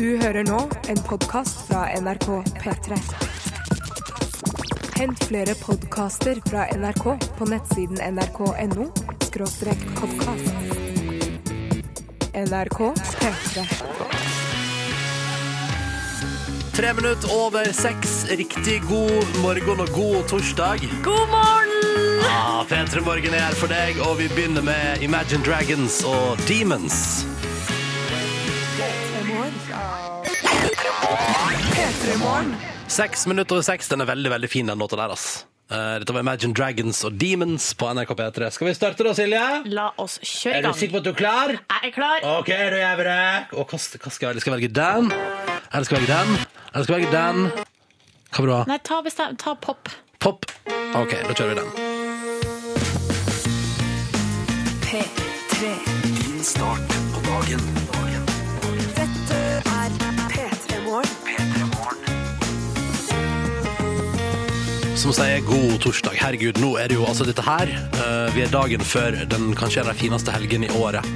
Du hører nå en podkast fra NRK P3. Hent flere podkaster fra NRK på nettsiden nrk.no podkast. NRK P3. Tre minutter over seks. Riktig god morgen og god torsdag. God morgen! Ah, P3 Morgen er her for deg, og vi begynner med Imagine Dragons og Demons. Seks minutter over seks. Den er veldig veldig fin, den låta der. ass. Eh, Dette var Imagine Dragons og Demons på NRK P3. Skal vi starte da, Silje? La oss kjøre Er du gang. sikker på at du er klar? Jeg er klar. OK, da gjør vi det. Og hva, hva skal jeg velge? Skal jeg velge den? Eller skal jeg velge den? Eller skal jeg velge den? Hva vil du ha? Nei, ta, bestem, ta pop. Pop? OK, da kjører vi den. Start på dagen. Dette er P3 Morgen. Som sier god torsdag. Herregud, nå er det jo altså dette her. Uh, vi er dagen før den kanskje en av de fineste helgene i året.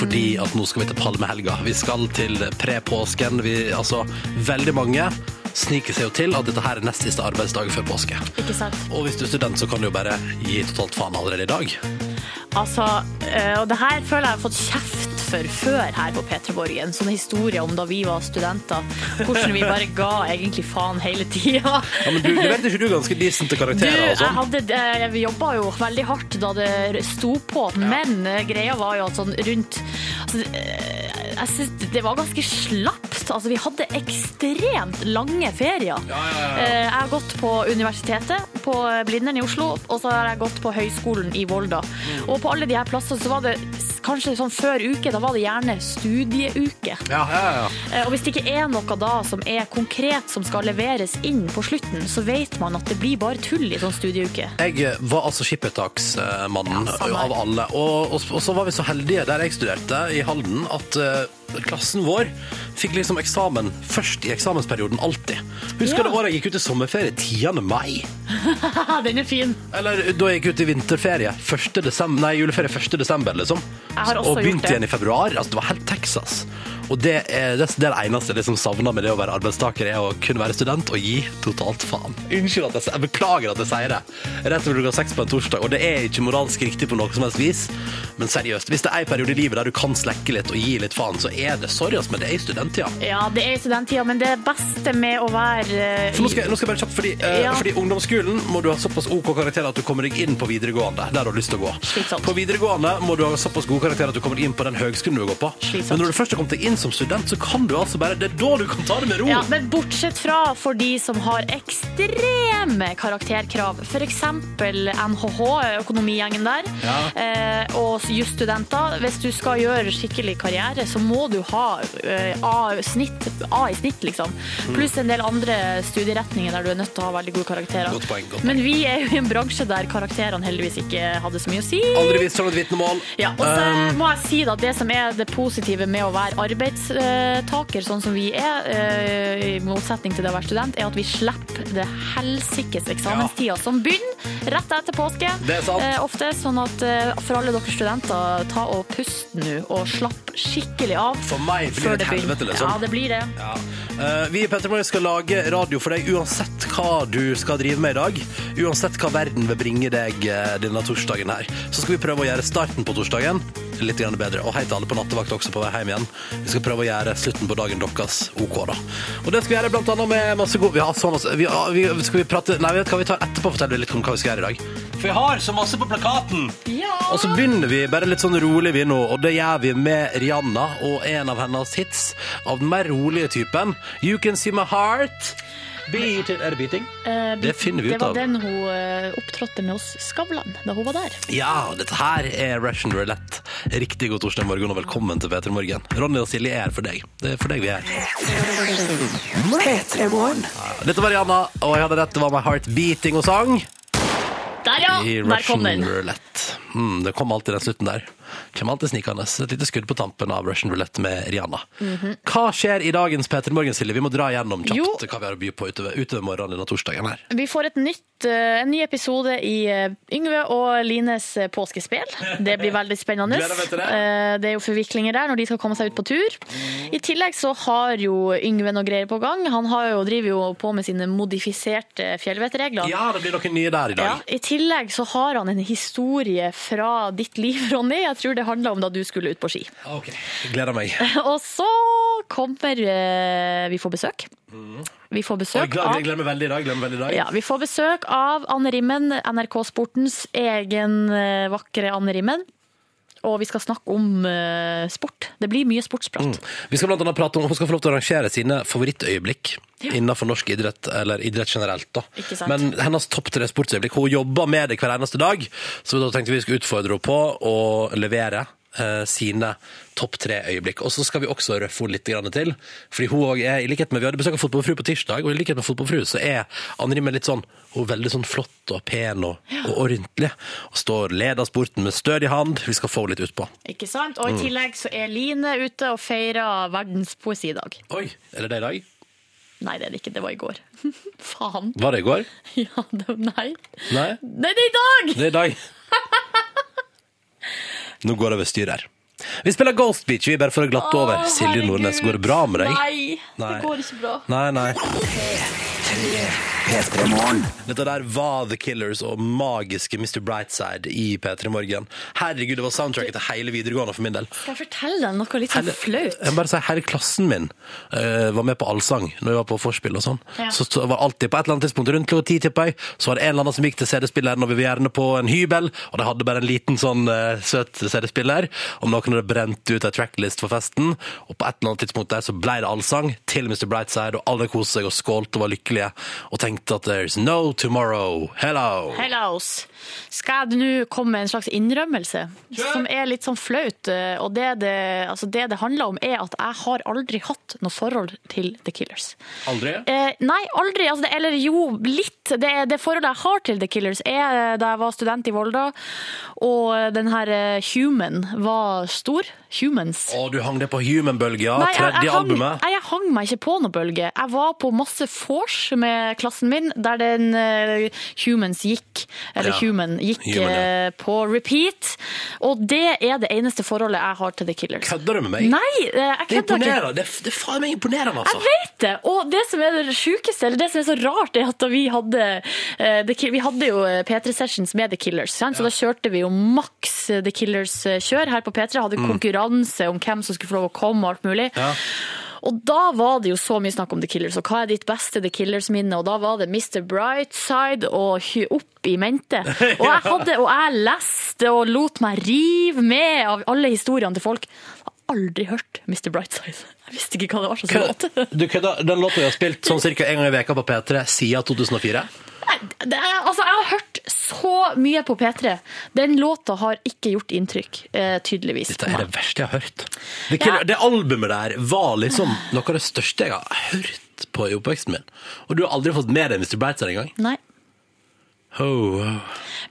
Fordi at nå skal vi til palmehelga. Vi skal til pre-påsken. Vi, altså, veldig mange sniker seg jo til at dette her er nest siste arbeidsdag før påske. Ikke sant? Og hvis du er student, så kan du jo bare gi totalt faen allerede i dag. Altså, øh, og det her føler jeg jeg har fått kjeft for før her på P3 Borgen. Sånne historier om da vi var studenter. Hvordan vi bare ga egentlig faen hele tida. Ja, men du, du vet ikke du er ganske decente Du, karakterer og jeg sånn? hadde, eh, jobba jo veldig hardt da det sto på, men eh, greia var jo at sånn rundt altså, eh, Jeg synes det var ganske slapt. Altså, vi hadde ekstremt lange ferier. Eh, Jeg har gått på universitetet, på Blindern i Oslo, og så har jeg gått på høyskolen i Volda. Mm. Og på alle de her plassene så var det kanskje sånn før uke, da var det gjerne studieuke. Ja, ja, ja. Eh, Og hvis det ikke er noe da som er konkret som skal leveres inn på slutten, så vet man at det blir bare tull i sånn studieuke. Jeg eh, var altså skippertaksmannen av alle. Og, og, og så var vi så heldige der jeg studerte, i Halden, at eh, klassen vår fikk liksom eksamen først i eksamensperioden, alltid. Husker det året jeg gikk ut i sommerferie 10. mai? Den er fin. Eller da jeg gikk ut i vinterferie, 1. desember, nei, juleferie 1. desember, liksom. Jeg har også og begynte gjort det. igjen i februar. Altså, det var helt Texas. Og det er det, det, er det eneste jeg liksom savner med det å være arbeidstaker, er å kunne være student og gi totalt faen. Unnskyld at jeg, jeg beklager at jeg sier det. Rett over klokka seks på en torsdag, og det er ikke moralsk riktig på noe som helst vis. Men seriøst, hvis det er en periode i livet der du kan slekke litt og gi litt faen, så er det sorry, men det er i studenttida. Ja, det er i studenttida, men det beste med å være eh, For nå skal, nå skal jeg bare kjapt, fordi, uh, Ja. fordi ungdomsskolen må du ha såpass OK karakterer at du kommer deg inn på videregående, der du har lyst til å gå. Slitsomt. På videregående må du ha såpass gode karakterer at du kommer inn på den høgskolen du går på. Slitsomt. Men når du først har kommet deg inn som student, så kan du altså bare Det er da du kan ta det med ro. ja, men bortsett fra for de som har ekstreme karakterkrav, f.eks. NHH, økonomigjengen der, Ja. eh, og jusstudenter. Hvis du skal gjøre skikkelig karriere, så må du ha eh, A, snitt, A i snitt, liksom. Mm. Pluss en del andre studieretninger der du er nødt til å ha veldig gode karakterer. Godt poeng, godt poeng. Men vi er jo i en bransje der karakterene heldigvis ikke hadde så mye å si. Aldri vist fram et vitnemål. Ja, og så Um, må jeg si da, Det som er det positive med å være arbeidstaker, sånn som vi er, eh, i motsetning til det å være student, er at vi slipper det helsikes eksamenstida som begynner rett etter påske. Det er sant. Eh, ofte sånn at eh, for alle dere studenter, ta og pust nå og slapp skikkelig av. For meg blir det et helvete, liksom. Ja, det blir det. Ja. Vi i Petter Morgen skal lage radio for deg uansett hva du skal drive med i dag. Uansett hva verden vil bringe deg denne torsdagen her. Så skal vi prøve å gjøre starten på torsdagen litt bedre. Og hei til alle på nattevakt også på vei hjem igjen. Vi skal prøve å gjøre slutten på dagen deres OK, da. Og det skal vi gjøre blant annet med masse god... Vi har så masse... Vi, vi, skal vi prate... Nei, vet hva vi tar etterpå? Fortell litt om hva vi skal gjøre i dag. For vi har så masse på plakaten! Og så begynner vi bare litt sånn rolig vi nå, og det gjør vi med Rihanna og en av hennes hits av den mer rolige typen. You Can See My Heart. Beat Er det beating? Eh, Det finner vi ut av. Det var den hun eh, opptrådte med oss Skavlan da hun var der. Ja, dette her er Russian Roulette. Riktig god torsdag morgen og velkommen til P3 Morgen. Ronny og Silje er her for deg. Det er for deg vi er. P3 Morgen. Dette var Rihanna, og jeg hadde rett. Det var My Heart Beating og sang Der, ja! i Der kom Russian den. Roulette. Mm, det kom alltid den slutten der. Kommer alltid snikende. Et lite skudd på tampen av Russian Roulette med Rihanna. Hva skjer i dagens P3 Morgen, Silje? Vi må dra gjennom kjapt Jo. hva vi har å by på utover, utover morgenen denne torsdagen her. Vi får et nytt en ny episode i eh, Yngve og Lines eh, påskespel. Det blir veldig spennende. Det. Eh, det er jo forviklinger der når de skal komme seg ut på tur. I tillegg så har jo Yngve noe greier på gang. Han har jo, driver jo på med sine modifiserte fjellvettregler. Ja, det blir noen nye der i Ja, dag. I tillegg så har han en historie fra ditt liv, Ronny. Jeg tror det handler om da du skulle ut på ski. Ok, Gleder meg. Og så kommer eh, Vi får besøk. Vi får besøk av jeg glemmer veldig i dag. glemmer veldig i dag. ja, Vi får besøk av Anne Rimmen, NRK Sportens egen eh, vakre Anne Rimmen. Og vi skal snakke om eh, sport. Det blir mye sportsprat. Vi skal blant annet prate om Hun skal få lov til å rangere sine favorittøyeblikk innenfor norsk idrett, eller idrett generelt. da. Ikke sant. Men hennes topp tre sportsøyeblikk Hun jobber med det hver eneste dag, så da tenkte vi skulle utfordre henne på å levere sine topp tre øyeblikk. Og så skal vi også røffe henne litt grann til. Fordi hun også er, i likhet med, Vi hadde besøk av Fotballfru på tirsdag, og i likhet med Fotballfru så er Anne Rimmen litt sånn hun er veldig sånn flott og pen og, og ordentlig. Og står leder sporten med stødig hand. Vi skal få henne litt utpå. Ikke sant? Og i tillegg så er Line ute og feirer verdens poesidag. Oi, er det det i dag? Nei, det er det ikke. Det var i går. Faen. Var det i går? Ja, det, nei. Nei? Nei, det er i dag! Det er i dag. Nå går det over styr her. Vi spiller Ghost Beach, vi, bare for å glatte over. Silje herregud. Nordnes, går det bra med deg? Nei, Nei. det går ikke bra. Nei, nei. P3 Morgen. Dette der var The Killers og magiske Mr. Brightside i P3 Morgen. Herregud, det var soundtracket til hele videregående for min del. Skal jeg fortelle deg noe litt sånn Hele, flaut? jeg må bare si, hele klassen min eh, var med på allsang når vi var på vorspiel og sånn. Ja. Så, så var alltid på et eller annet tidspunkt rundt klokka ti, tipper jeg, så var det en eller annen som gikk til CD-spilleren, og vi var gjerne på en hybel, og de hadde bare en liten sånn eh, søt CD-spiller, om noen hadde brent ut ei tracklist for festen, og på et eller annet tidspunkt der så ble det allsang til Mr. Brightside, og alle koste seg og skålte og var lykkelige, og tenkte at there's no tomorrow. Hello! Hellos. Skal jeg nå komme med en slags innrømmelse som er litt sånn flaut? eh, Og det det, altså det det handler om, er at jeg har aldri hatt noe forhold til The Killers. Aldri? Eh, nei, aldri. Altså det, eller jo, litt. Det, det forholdet jeg har til The Killers, er eh, da jeg var student i Volda, og den her eh, Human var stor. Humans. Å, du hang det på Human-bølga, jeg- tredje jeg hang- albumet. Nei, jeg hang meg ikke på noe bølge. Jeg var på masse vors med klassen min, der den uh, Humans gikk, eller Ja. Human gikk Human, ja. uh, på repeat. Og det er det eneste forholdet jeg har til The Killers. Kødder du med meg? Nei, eh, jeg er kødder ikke. Det, det er faen meg imponerende, altså. Jeg vet det! Og det som er det sjukeste, eller det som er så rart, er at da vi hadde uh, The Vi hadde jo eh, P3 Sessions med The Killers, sant? så da kjørte vi jo maks The Killers-kjør her på P3. Hadde konkurranse om hvem som skulle få lov å komme og alt mulig. Ja. Og da var det jo så mye snakk om The Killers, og hva er ditt beste The Killers-minne? Og da var det Mr. Brightside og hy- opp i mente. Og jeg, hadde, og jeg leste og lot meg rive med av alle historiene til folk. Jeg har aldri hørt Mr. Brightside. Jeg visste ikke hva det var som låt. Den låta vi har spilt sånn cirka en gang i veka på P3 siden 2004. Det altså, jeg har hørt så mye på P3. Den låta har ikke gjort inntrykk, eh, tydeligvis. Dette er det verste jeg har hørt. Det, ja. det albumet der var liksom noe av det største jeg har hørt på i oppveksten min. Og du har aldri fått med deg Mr. Brightside engang? Nei. Oh, ho.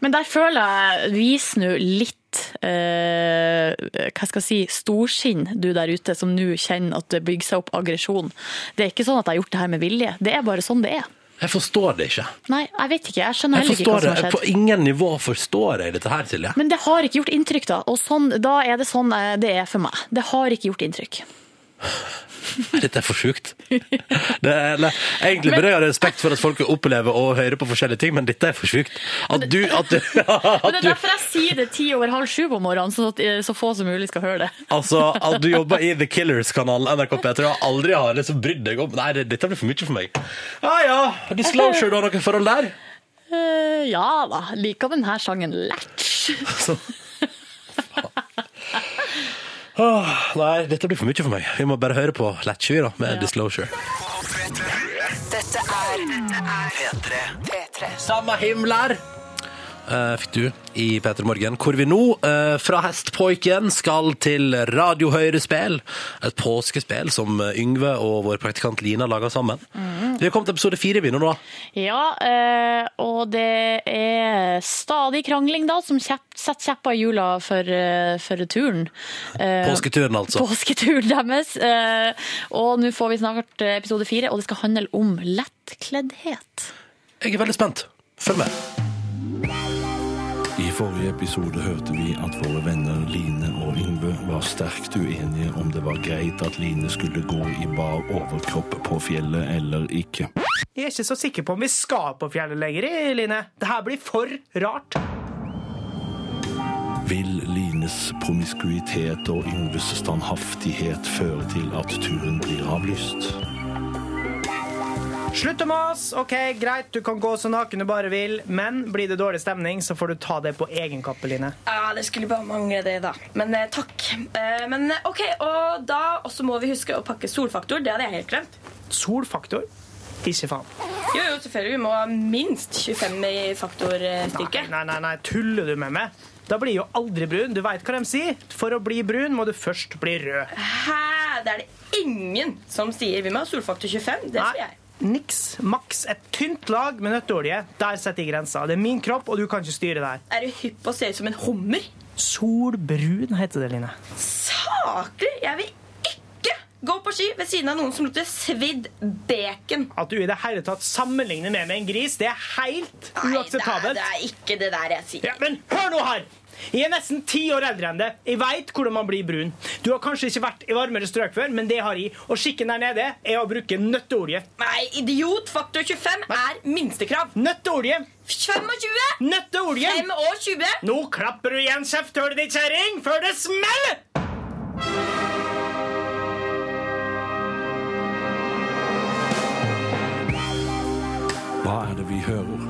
Men der føler jeg vis nå litt eh, hva skal jeg si, storsinn, du der ute som nå kjenner at det bygger seg opp aggresjon. Det er ikke sånn at jeg har gjort det her med vilje. Det er bare sånn det er. Jeg forstår det ikke. Nei, jeg vet ikke. Jeg skjønner Jeg heller ikke hva som har skjedd. På ingen nivå forstår jeg dette her, Silje. Men det har ikke gjort inntrykk, da. Og sånn, da er det sånn eh, det er for meg. Det har ikke gjort inntrykk. Dette er for sjukt. Det er, eller, egentlig burde jeg ha respekt for at folk opplever og hører på forskjellige ting, men dette er for sjukt. At du, at du, Men det er derfor jeg sier det ti over halv sju på morgenen, så, at, eh, så få som mulig skal høre det. Altså, at du jobber i The Killers-kanalen NRK P3 og aldri har liksom brydd deg om Nei, dette blir for mye for meg. Ja ja, Disclosure, du har noe forhold der? Eh, ja da, liker denne sangen Latch. Åh, nei, dette blir for mye for meg. Vi må bare høre på Latchy da, med Disclosure. Dette er P3. P3. Samme himler! Eh, fikk du i P3 Morgen, hvor vi nå fra Hestpoiken skal til Radio Høyre-spel. Et påskespill som eh, Yngve og vår praktikant Lina lager sammen. Vi har kommet til episode fire vi nå, da. Ja, eh, og det er stadig krangling da, som setter kjepper i hjula for, for turen. Påsketuren, altså. Påsketuren deres. Og nå får vi snart episode fire, og det skal handle om lettkleddhet. Jeg er veldig spent. Følg med. Forrige episode hørte vi at våre venner Line og Yngve var sterkt uenige om det var greit at Line skulle gå i bar overkropp på fjellet eller ikke. Jeg er ikke så sikker på om vi skal på fjellet lenger, Line. Det her blir for rart. Vil Lines promiskuitet og Yngves standhaftighet føre til at turen blir avlyst? Slutt å mase. OK, greit, du kan gå så naken du bare vil, men blir det dårlig stemning, så får du ta det på egen kappe, Line. Ja, det skulle bare mangle det, da. Men eh, takk. Eh, men eh, OK, og da også må vi huske å pakke solfaktor. Det hadde jeg helt glemt. Solfaktor? Ikke faen. Jo, jo, selvfølgelig. Vi må ha minst 25 i faktorstyrke. Nei, nei, nei, tuller du med meg? Da blir jo aldri brun. Du veit hva de sier. For å bli brun må du først bli rød. Hæ? Det er det ingen som sier. Vi må ha solfaktor 25. Det sier jeg. Niks. Maks et tynt lag med nøtteolje. Der setter jeg grensa. Det er min kropp, og du kan ikke styre der. Er du hypp på å se ut som en hummer? Solbrun heter det, Line. Saklig? Jeg vil ikke gå på ski ved siden av noen som lukter svidd bacon. At du i det hele tatt sammenligner meg med en gris, det er helt Nei, uakseptabelt. Nei, det, det er ikke det der jeg sier. Ja, men hør nå her! Jeg er nesten ti år eldre enn det. Jeg veit hvordan man blir brun. Du har kanskje ikke vært i varmere strøk før, men det har jeg. Og skikken der nede er å bruke nøtteolje. Nei, idiot! Faktor 25 er minstekrav. Nøtteolje! 25! Nøtteolje! 5 og 20! Nå klapper du igjen kjefthullet ditt, kjerring, før det smeller! Hva er det vi hører?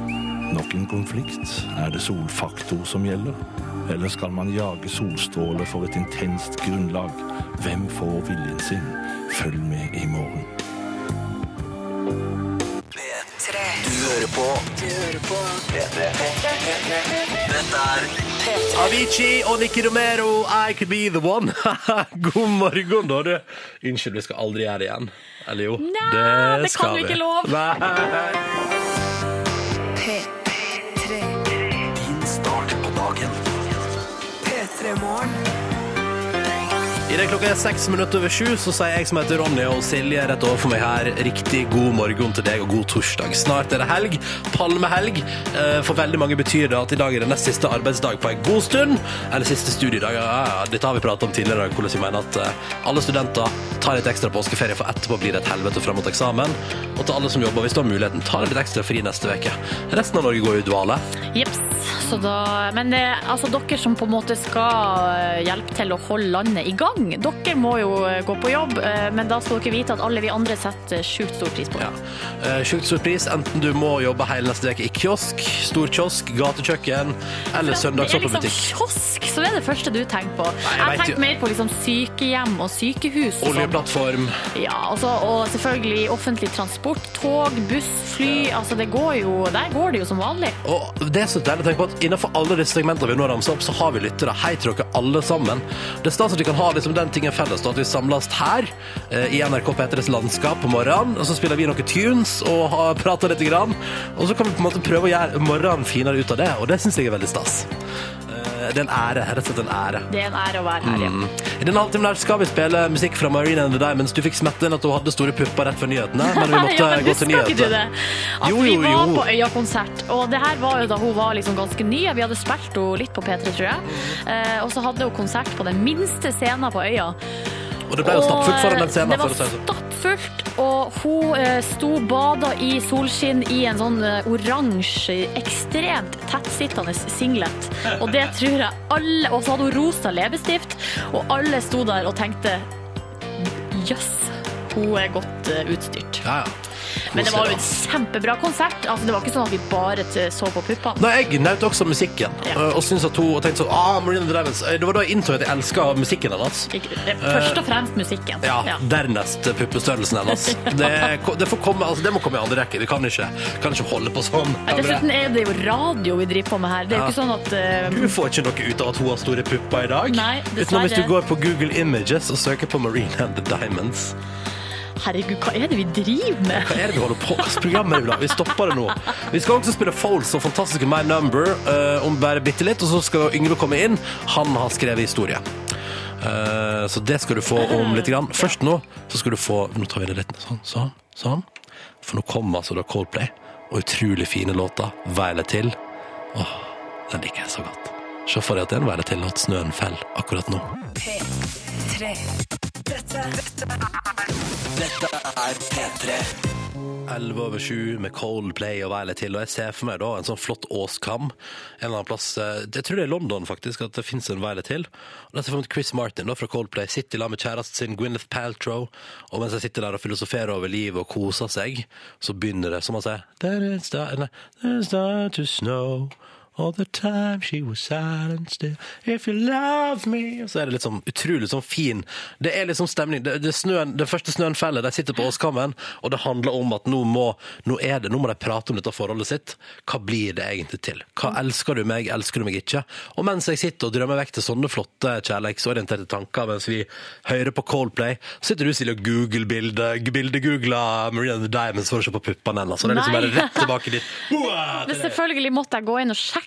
Nok en konflikt? Er det solfaktor som gjelder? Eller skal man jage solstråler for et intenst grunnlag? Hvem får viljen sin? Følg med i morgen. P3. Du hører på. Du hører på. P3. Dette er Avicii og Nicky Romero, I could be the one. God morgen, da, du. Unnskyld, vi skal aldri gjøre det igjen. Eller jo, Nei, det det skal kan du vi. ikke lov. Nei. P3 Morgen. Idet klokka er seks minutter over sju, så sier jeg som heter Ronny og Silje rett overfor meg her, riktig god morgen til deg og god torsdag. Snart er det helg. Palmehelg. Eh, For veldig mange betyr det at i dag er det nest siste arbeidsdag på en god stund. Eller siste studiedag. Ja, dette har vi pratet om tidligere, hvordan vi mener at eh, alle studenter tar litt ekstra påskeferie, for etterpå blir det et helvete frem mot eksamen. Og til alle som jobber, hvis du har muligheten, ta litt ekstra fri neste uke. Resten av Norge går jo i dvale. Jeps. Så da, men det, altså, dere som på en måte skal eh, hjelpe til å holde landet i gang, dere må jo eh, gå på jobb, eh, men da skal dere vite at alle vi andre setter sjukt stor pris på det. Ja. Eh, Sjukt stor pris, enten du må jobbe hele neste uke i kiosk, stor kiosk, gatekjøkken eller er liksom kiosk, så er det første du tenker på. jeg jeg tenker mer på liksom sykehjem og sykehus. og sånn. Oljeplattform. Ja, altså, og selvfølgelig offentlig transport, tog, buss, fly. Altså, det går jo, der går det jo som vanlig. Og det er så deilig å tenke på at innenfor alle disse segmentene vi nå ramser opp, så har vi lyttere. Hei til dere alle sammen. Det er stas at vi kan ha liksom den ting er felles, da, at vi samles her eh, i NRK P3s landskap på morgenen, og så spiller vi noen tunes og har prater litt grann, og så kan vi på en måte prøve å gjøre morgenen finere ut av det, og det synes jeg er veldig stas. Det er en ære, rett og slett en ære. Det er en ære å være her, ja. I denne halvtimen her skal vi spille musikk fra Marina and the Diamonds. Du fikk smette inn at hun hadde store pupper rett før nyhetene, men vi måtte ja, men gå til husker ikke du nyheter. det? At Jo, vi var jo. på Øya-konsert, og det her var jo da hun var liksom ganske ny. Vi hadde spilt henne litt på P3, tror jeg. Eh, og så hadde hun konsert på den minste scenen på Øya. Og det ble jo stappfullt foran den scenen, Det var sånn. stappfullt, og hun eh, sto bada i solskinn i en sånn eh, oransje, ekstremt tettsittende singlet. Og det tror jeg alle Og så hadde hun rosa leppestift, og alle sto der og tenkte Jøss, hun er godt eh, utstyrt. Ja, ja. Men det var jo en kjempebra konsert. Altså, det var ikke sånn at vi bare så på puppene. Nei, jeg nøt også musikken, Ja. og syntes at hun og tenkte sånn ah, Marina Diamonds. Eh, Det var da jeg innså at jeg elska musikken hennes. Først og fremst musikken. Ja, Dernest puppestørrelsen hennes. Det, det, får komme, altså, det må komme i andre rekke. Vi kan ikke, kan ikke holde på sånn. Dessuten er det jo radio vi driver på med her. Det er jo Ja. ikke sånn at uh... Du får ikke noe ut av at hun har store pupper i dag. Nei, Utenom hvis du går på Google Images og søker på Marina and the Diamonds. Herregud, hva er det vi driver med? Hva er det vi holder på med? program er? Vi stopper det nå. Vi skal også spille Foles og fantastiske My Number uh, om bare bitte litt, og så skal Yngve komme inn. Han har skrevet historie. Uh, så det skal du få om litt. Grann. Først nå så skal du få Nå tar vi det litt sånn, sånn, sånn. For nå kommer altså da Coldplay og utrolig fine låter. Veile til. Åh, den liker jeg så godt. Se for deg at det er en veile til at snøen faller akkurat nå. P3. Dette, Dette er P3. 11 over 7 med Coldplay og Violet Hill, og jeg ser for meg da en sånn flott åskam. En eller annen plass, eh, jeg tror det er London faktisk, at det finnes en Violet Hill. Og da ser jeg for meg Chris Martin da, fra Coldplay sitter i lag med kjæresten sin Gwyneth Paltrow, og mens jeg sitter der og filosoferer over livet og koser seg, så begynner det, som han sier, There is start, there is start to snow. All the time she was silent still. If you love me. Og så er det litt sånn utrolig sånn fin. Det er sånn stemning. Det, det snøen, Den første snøen feller, de sitter på åskammen Og det handler om at nå må Nå er det, nå må de prate om dette forholdet sitt. Hva blir det egentlig til? Hva elsker du meg, elsker du meg ikke? Og mens jeg sitter og drømmer vekk til sånne flotte kjærlighetsorienterte tanker Mens vi hører på Coldplay Så sitter du Silje og Google-bilde Bilde-googler Maria and the Diamonds For å se på puppene hennes. Så det er liksom bare rett tilbake dit. Wow, Men selvfølgelig måtte jeg gå inn og sjekke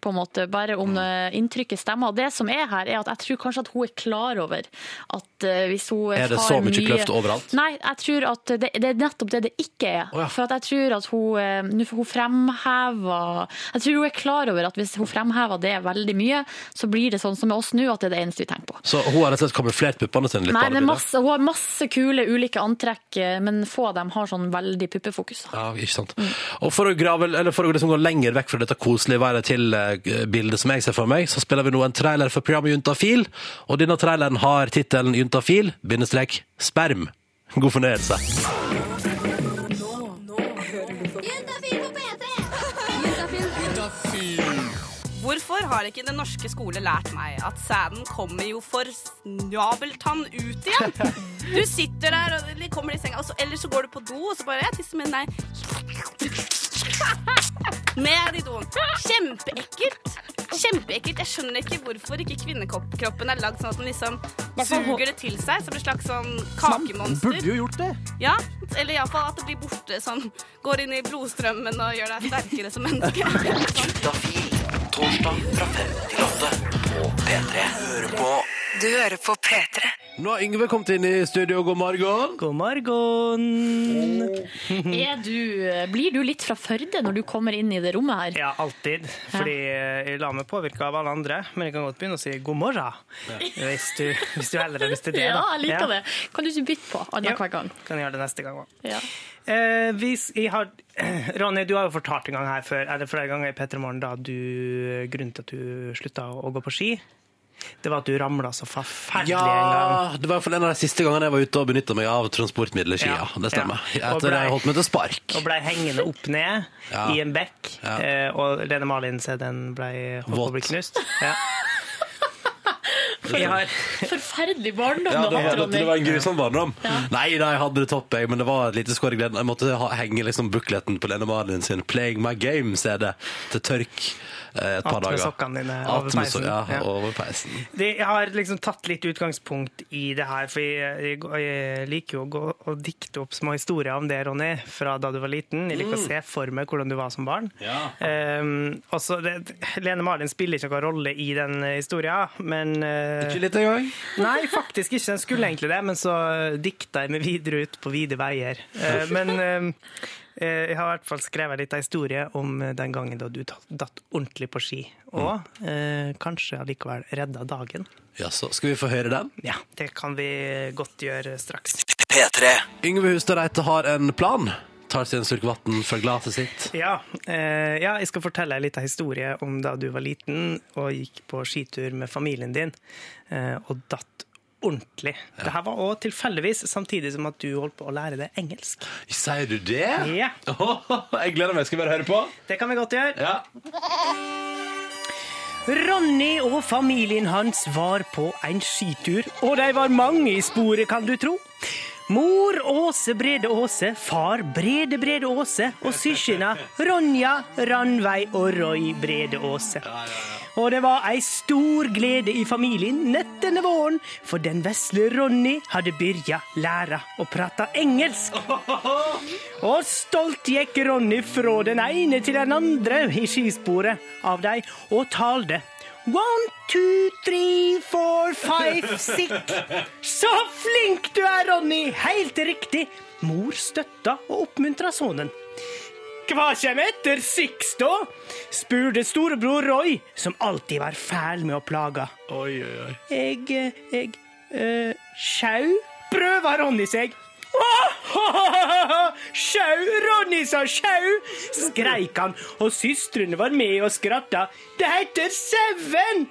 på en måte, bare om eh, inntrykket stemmer. Og det som er her, er at jeg tror kanskje at hun er klar over at eh, hvis hun Er det så mye kløft overalt? Nei, jeg tror at det, det er nettopp det det ikke er. Oh, ja. For at jeg tror at hun, eh, nå får hun fremhever Jeg tror hun er klar over at hvis hun fremhever det veldig mye, så blir det sånn som med oss nå, at det er det eneste vi tenker på. Så hun har rett og slett kamuflert puppene sine litt Nei, det masse, Hun har masse kule ulike antrekk, men få av dem har sånn veldig puppefokus. Ja, ikke sant. Mm. Og for å, grave, eller for å liksom gå lenger vekk fra dette koselige været til eh, bildet som jeg ser for meg, så spiller vi nå en trailer for programmet Juntafil, og denne traileren har tittelen Juntafil, bindestrek, sperm. God fornøyelse. Hvorfor har ikke den norske skole lært meg at sæden kommer jo for snabeltann ut igjen? Du sitter der, og kommer i senga, og så, eller så går du på do, og så bare Jeg tisser men Nei. Ned i doen. Kjempeekkelt. Kjempeekkelt. Jeg skjønner ikke hvorfor ikke kvinnekroppen er lagd sånn at den liksom suger det til seg som et slags sånn kakemonster. Burde jo gjort det. Ja, eller iallfall at det blir borte sånn Går inn i blodstrømmen og gjør deg sterkere som menneske. Sånn. Torsdag fra fem til åtte på P3. Hører på Du hører på P3. Nå har Yngve kommet inn i studio, god morgen. God morgen. Er du, blir du litt fra Førde når du kommer inn i det rommet her? Ja, alltid. Fordi eh, jeg lar meg påvirke av alle andre. Men jeg kan godt begynne å si god morgen. Hvis, du, hvis du heller har lyst til det. Ja, jeg liker det. Kan du ikke bytte på Ja. annenhver gang? Kan jeg gjøre det neste gang òg. Ja. Eh, hvis jeg har, Ronny, du har jo fortalt en gang her før, eller flere ganger i P3 Morgen da du, grunnen til at du slutta å gå på ski, det var at du ramla så forferdelig en gang. Ja, det var en av de siste gangene jeg var ute og benytta meg av transportmiddelet skia. Ja, Ja, det stemmer. ja. Etter ble- jeg holdt meg til spark. Og blei hengende opp ned Ja. i en bekk. Ja. Eh, og Lene Malin se den blei holdt på å bli knust. Ja. For, har, Forferdelig barndom Ja, det var, det, det var en grusom barndom. Nei da, jeg hadde det topp, jeg, men det var et lite skår i gleden. Jeg måtte ha, henge liksom bookleten på Lene Marlin sin 'Playing My Game'-CD til tørk et par Att med sokkene dine over peisen. Ja, Ja. over peisen. det, jeg har liksom tatt litt utgangspunkt i det her, for jeg, jeg, jeg liker jo å gå og dikte opp små historier om det, Ronny, fra da du var liten. Jeg liker å se for meg hvordan du var som barn. Ja. Um, også det, Lene Marlin spiller ikke noen rolle i den historien, men uh, Ikke litt engang? Nei, faktisk ikke. Den skulle egentlig det, men så dikta jeg meg videre ut på vide veier. Uh, Men eh, eh, jeg har i hvert fall skrevet litt av historie om den gangen da du datt ordentlig på ski. Og eh, kanskje allikevel redda dagen. Ja, så skal vi få høre den? Ja, det kan vi godt gjøre straks. P3. Yngve Hustad Reite har en plan. Tar seg en slurk vann fra glasset sitt. Ja, eh, ja, jeg skal fortelle litt av historie om da du var liten og gikk på skitur med familien din eh, og datt ordentlig. Det her var også tilfeldigvis samtidig som at du holdt på å lære deg engelsk. Sier du det? Ja, jeg gleder meg. Skal vi bare høre på? det kan vi godt gjøre. Ja. Ronny og familien hans var på en skitur, og de var mange i sporet, kan du tro. Mor Åse Brede Åse, far Brede Brede Åse og søsknene Ronja, Ranveig og Roy Brede Åse. Og det var ei stor glede i familien nett denne våren, for den vesle Ronny hadde byrja læra å prate engelsk. Og stolt gikk Ronny fra den ene til den andre i skisporet av dei og talde. One, two, three, four, five, six. Så flink du er, Ronny! Helt riktig. Mor støtta og oppmuntra sønnen. Hva kommer etter Six, da? spurte storebror Roy, som alltid var fæl med å plage. Oi, oi, oi. Jeg eh, Jeg eh, Sjau? Prøver Ronny seg. Sjau! Ronny sa sjau! skreik han, og søstrene var med og skratta. Det heter Seven!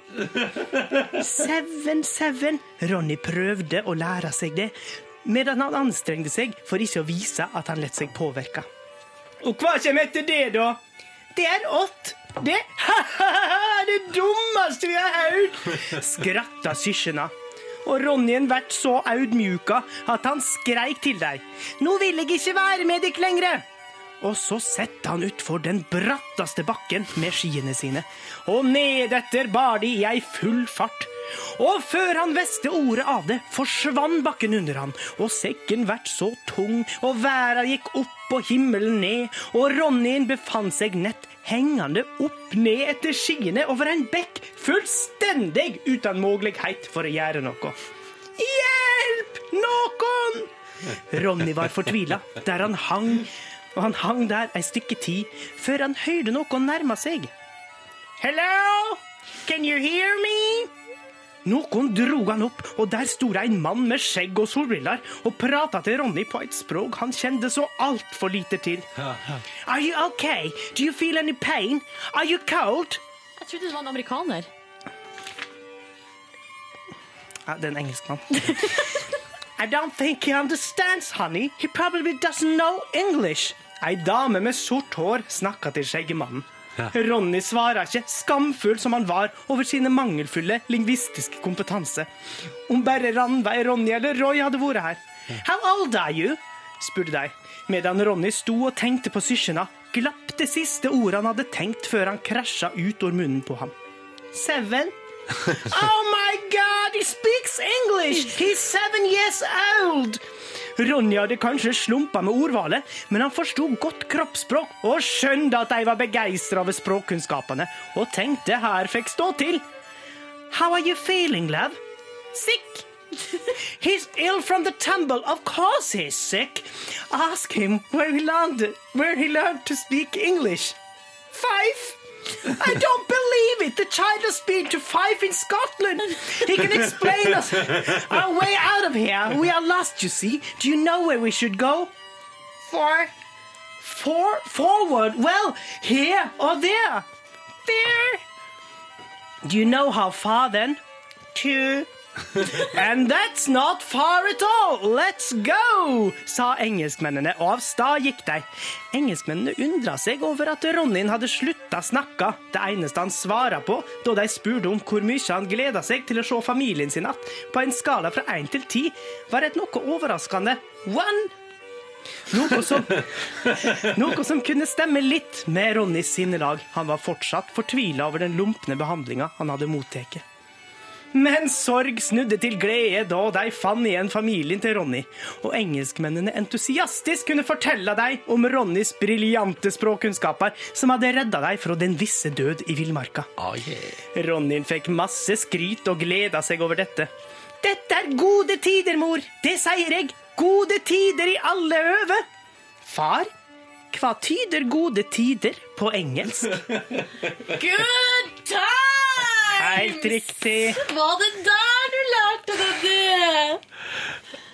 Seven, Seven. Ronny prøvde å lære seg det, medan han anstrengte seg for ikke å vise at han lot seg påvirke. Og hva kommer etter det, da? Det er ått. Det det dummeste vi har hørt! Skratta søskena. Og Ronnyen vært så audmjuka at han skreik til dei. Nå vil jeg ikke være med dykk lenger! Og så setter han utfor den bratteste bakken med skiene sine, og nedetter bar de i ei full fart. Og før han visste ordet av det, forsvant bakken under han, og sekken vart så tung, og verda gikk opp og himmelen ned, og Ronnyen befant seg nett hengende opp ned etter skiene over en bekk, fullstendig uten mulighet for å gjøre noe. Hjelp! Noen! Ronny var fortvila der han hang, og han hang der ei stykke tid før han hørte noen nærme seg. Hello? Can you hear me? Noen dro han opp, og der sto det en mann med skjegg og solbriller og prata til Ronny på et språk han kjente så altfor lite til. Are you okay? Do you feel any pain? Are you cold? Jeg trodde det var en amerikaner. Ja, det er en engelskmann. I don't think he understands, honey. He probably doesn't know English. Ei dame med sort hår snakka til skjeggemannen. Ronny svarer ikke, skamfull som han var over sine mangelfulle lingvistiske kompetanse. Om bare Ranveig, Ronny eller Roy hadde vært her. How old are you? spurte de. Medan Ronny sto og tenkte på søskena, glapp det siste ordet han hadde tenkt før han krasja ut over munnen på ham. Seven? Oh my god, he speaks English! He's seven years old! Ronny hadde kanskje slumpa med ordvalet, men han forsto godt kroppsspråk og skjønte at de var begeistra over språkkunnskapene, og tenkte her fikk stå til. How are you feeling, love? Sick. He's ill from the tumble. Of course he's sick. Ask him where he learned where he learned to speak English. Five. I don't believe it. The child has been to five in Scotland. He can explain us our way out of here. We are lost, you see. Do you know where we should go? For. For. Forward. Well, here or there. There. Do you know how far then? Two. And that's not far at all. Let's go, sa engelskmennene, og av stad gikk de. Engelskmennene undra seg over at Ronnyen hadde slutta snakke, det eneste han svara på da de spurte om hvor mye han gleda seg til å se familien sin igjen, på en skala fra én til ti, var et noe overraskende one. Noe som, noe som kunne stemme litt med Ronnys sinnelag. Han var fortsatt fortvila over den lumpne behandlinga han hadde mottatt. Men sorg snudde til glede da de fant igjen familien til Ronny, og engelskmennene entusiastisk kunne fortelle dem om Ronnys briljante språkkunnskaper som hadde redda dem fra den visse død i villmarka. Oh, yeah. Ronnyen fikk masse skryt og gleda seg over dette. Dette er gode tider, mor! Det sier jeg! Gode tider i alle øve! Far, hva tyder gode tider på engelsk? Good time! Helt riktig. Var det der du lærte det? det?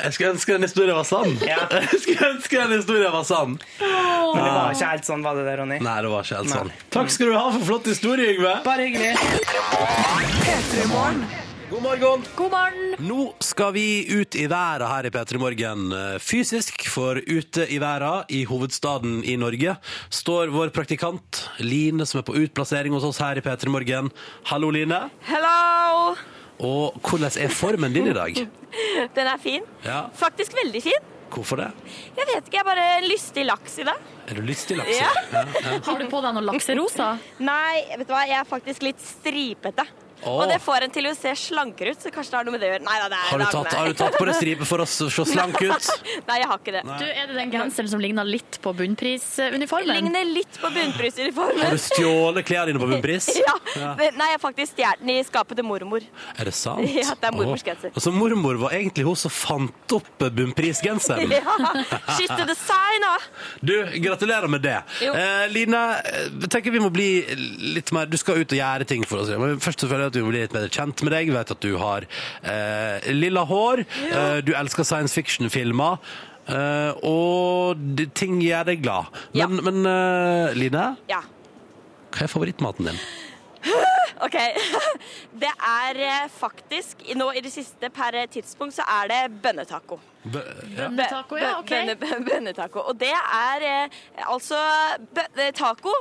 Jeg skulle ønske den historien var sann. Ja. Jeg skulle ønske den historien var sann. Men det var ikke helt sånn, var det det, Ronny? Nei, det var ikke helt Nei. sånn. Takk skal du ha for flott historie, Yngve. Bare hyggelig. God morgen. God morgen. Nå skal vi ut i verden her i P3 Morgen. Eh, Fysisk, for ute i verden, i hovedstaden i Norge, står vår praktikant Line, som er på utplassering hos oss her i P3 Morgen. Hallo, Line. Hello! Og hvordan er formen din i dag? Den er fin. Ja, Faktisk veldig fin. Hvorfor det? Jeg vet ikke, jeg er bare lystig laks i dag. Er du lystig, laks? Ja. Ja, ja. Har du på deg noe lakserosa? Nei, vet du hva, jeg er faktisk litt stripete. Og det får en til å se slankere ut, så kanskje det har noe med det å gjøre. Nei, da, det er, Har du tatt, har du tatt på deg stripe for å se slank ut? Nei, jeg har ikke det. Du, er det den genseren som ligner litt på bunnprisuniformen? Ligner litt på bunnprisuniformen. Har du stjålet klærne dine på bunnpris? Ja. Ja. Nei, jeg har faktisk stjålet den i skapet til mormor. Er det sant? Ja, det er mormors genser. Altså, mormor var egentlig hun som fant opp bunnprisgenseren. Ja, the designer! Du, gratulerer med det. Jo. Eh, Line, eh, jeg tenker vi må bli litt mer Du skal ut og gjøre ting for oss. Men først og jeg at vi blir litt bedre kjent med deg. Vet at du har eh, lilla hår. Eh, du elsker science fiction-filmer. Eh, og de- ting gjør deg glad. Men, men eh, Line, Ja. hva er favorittmaten din? OK. Det er eh, faktisk i- Nå i det siste per tidspunkt så er det bønnetaco. Bø- ja. Bønnetaco, ja, ok. Bønne, bønne, bønnetaco. Og det er eh, altså bø eh, taco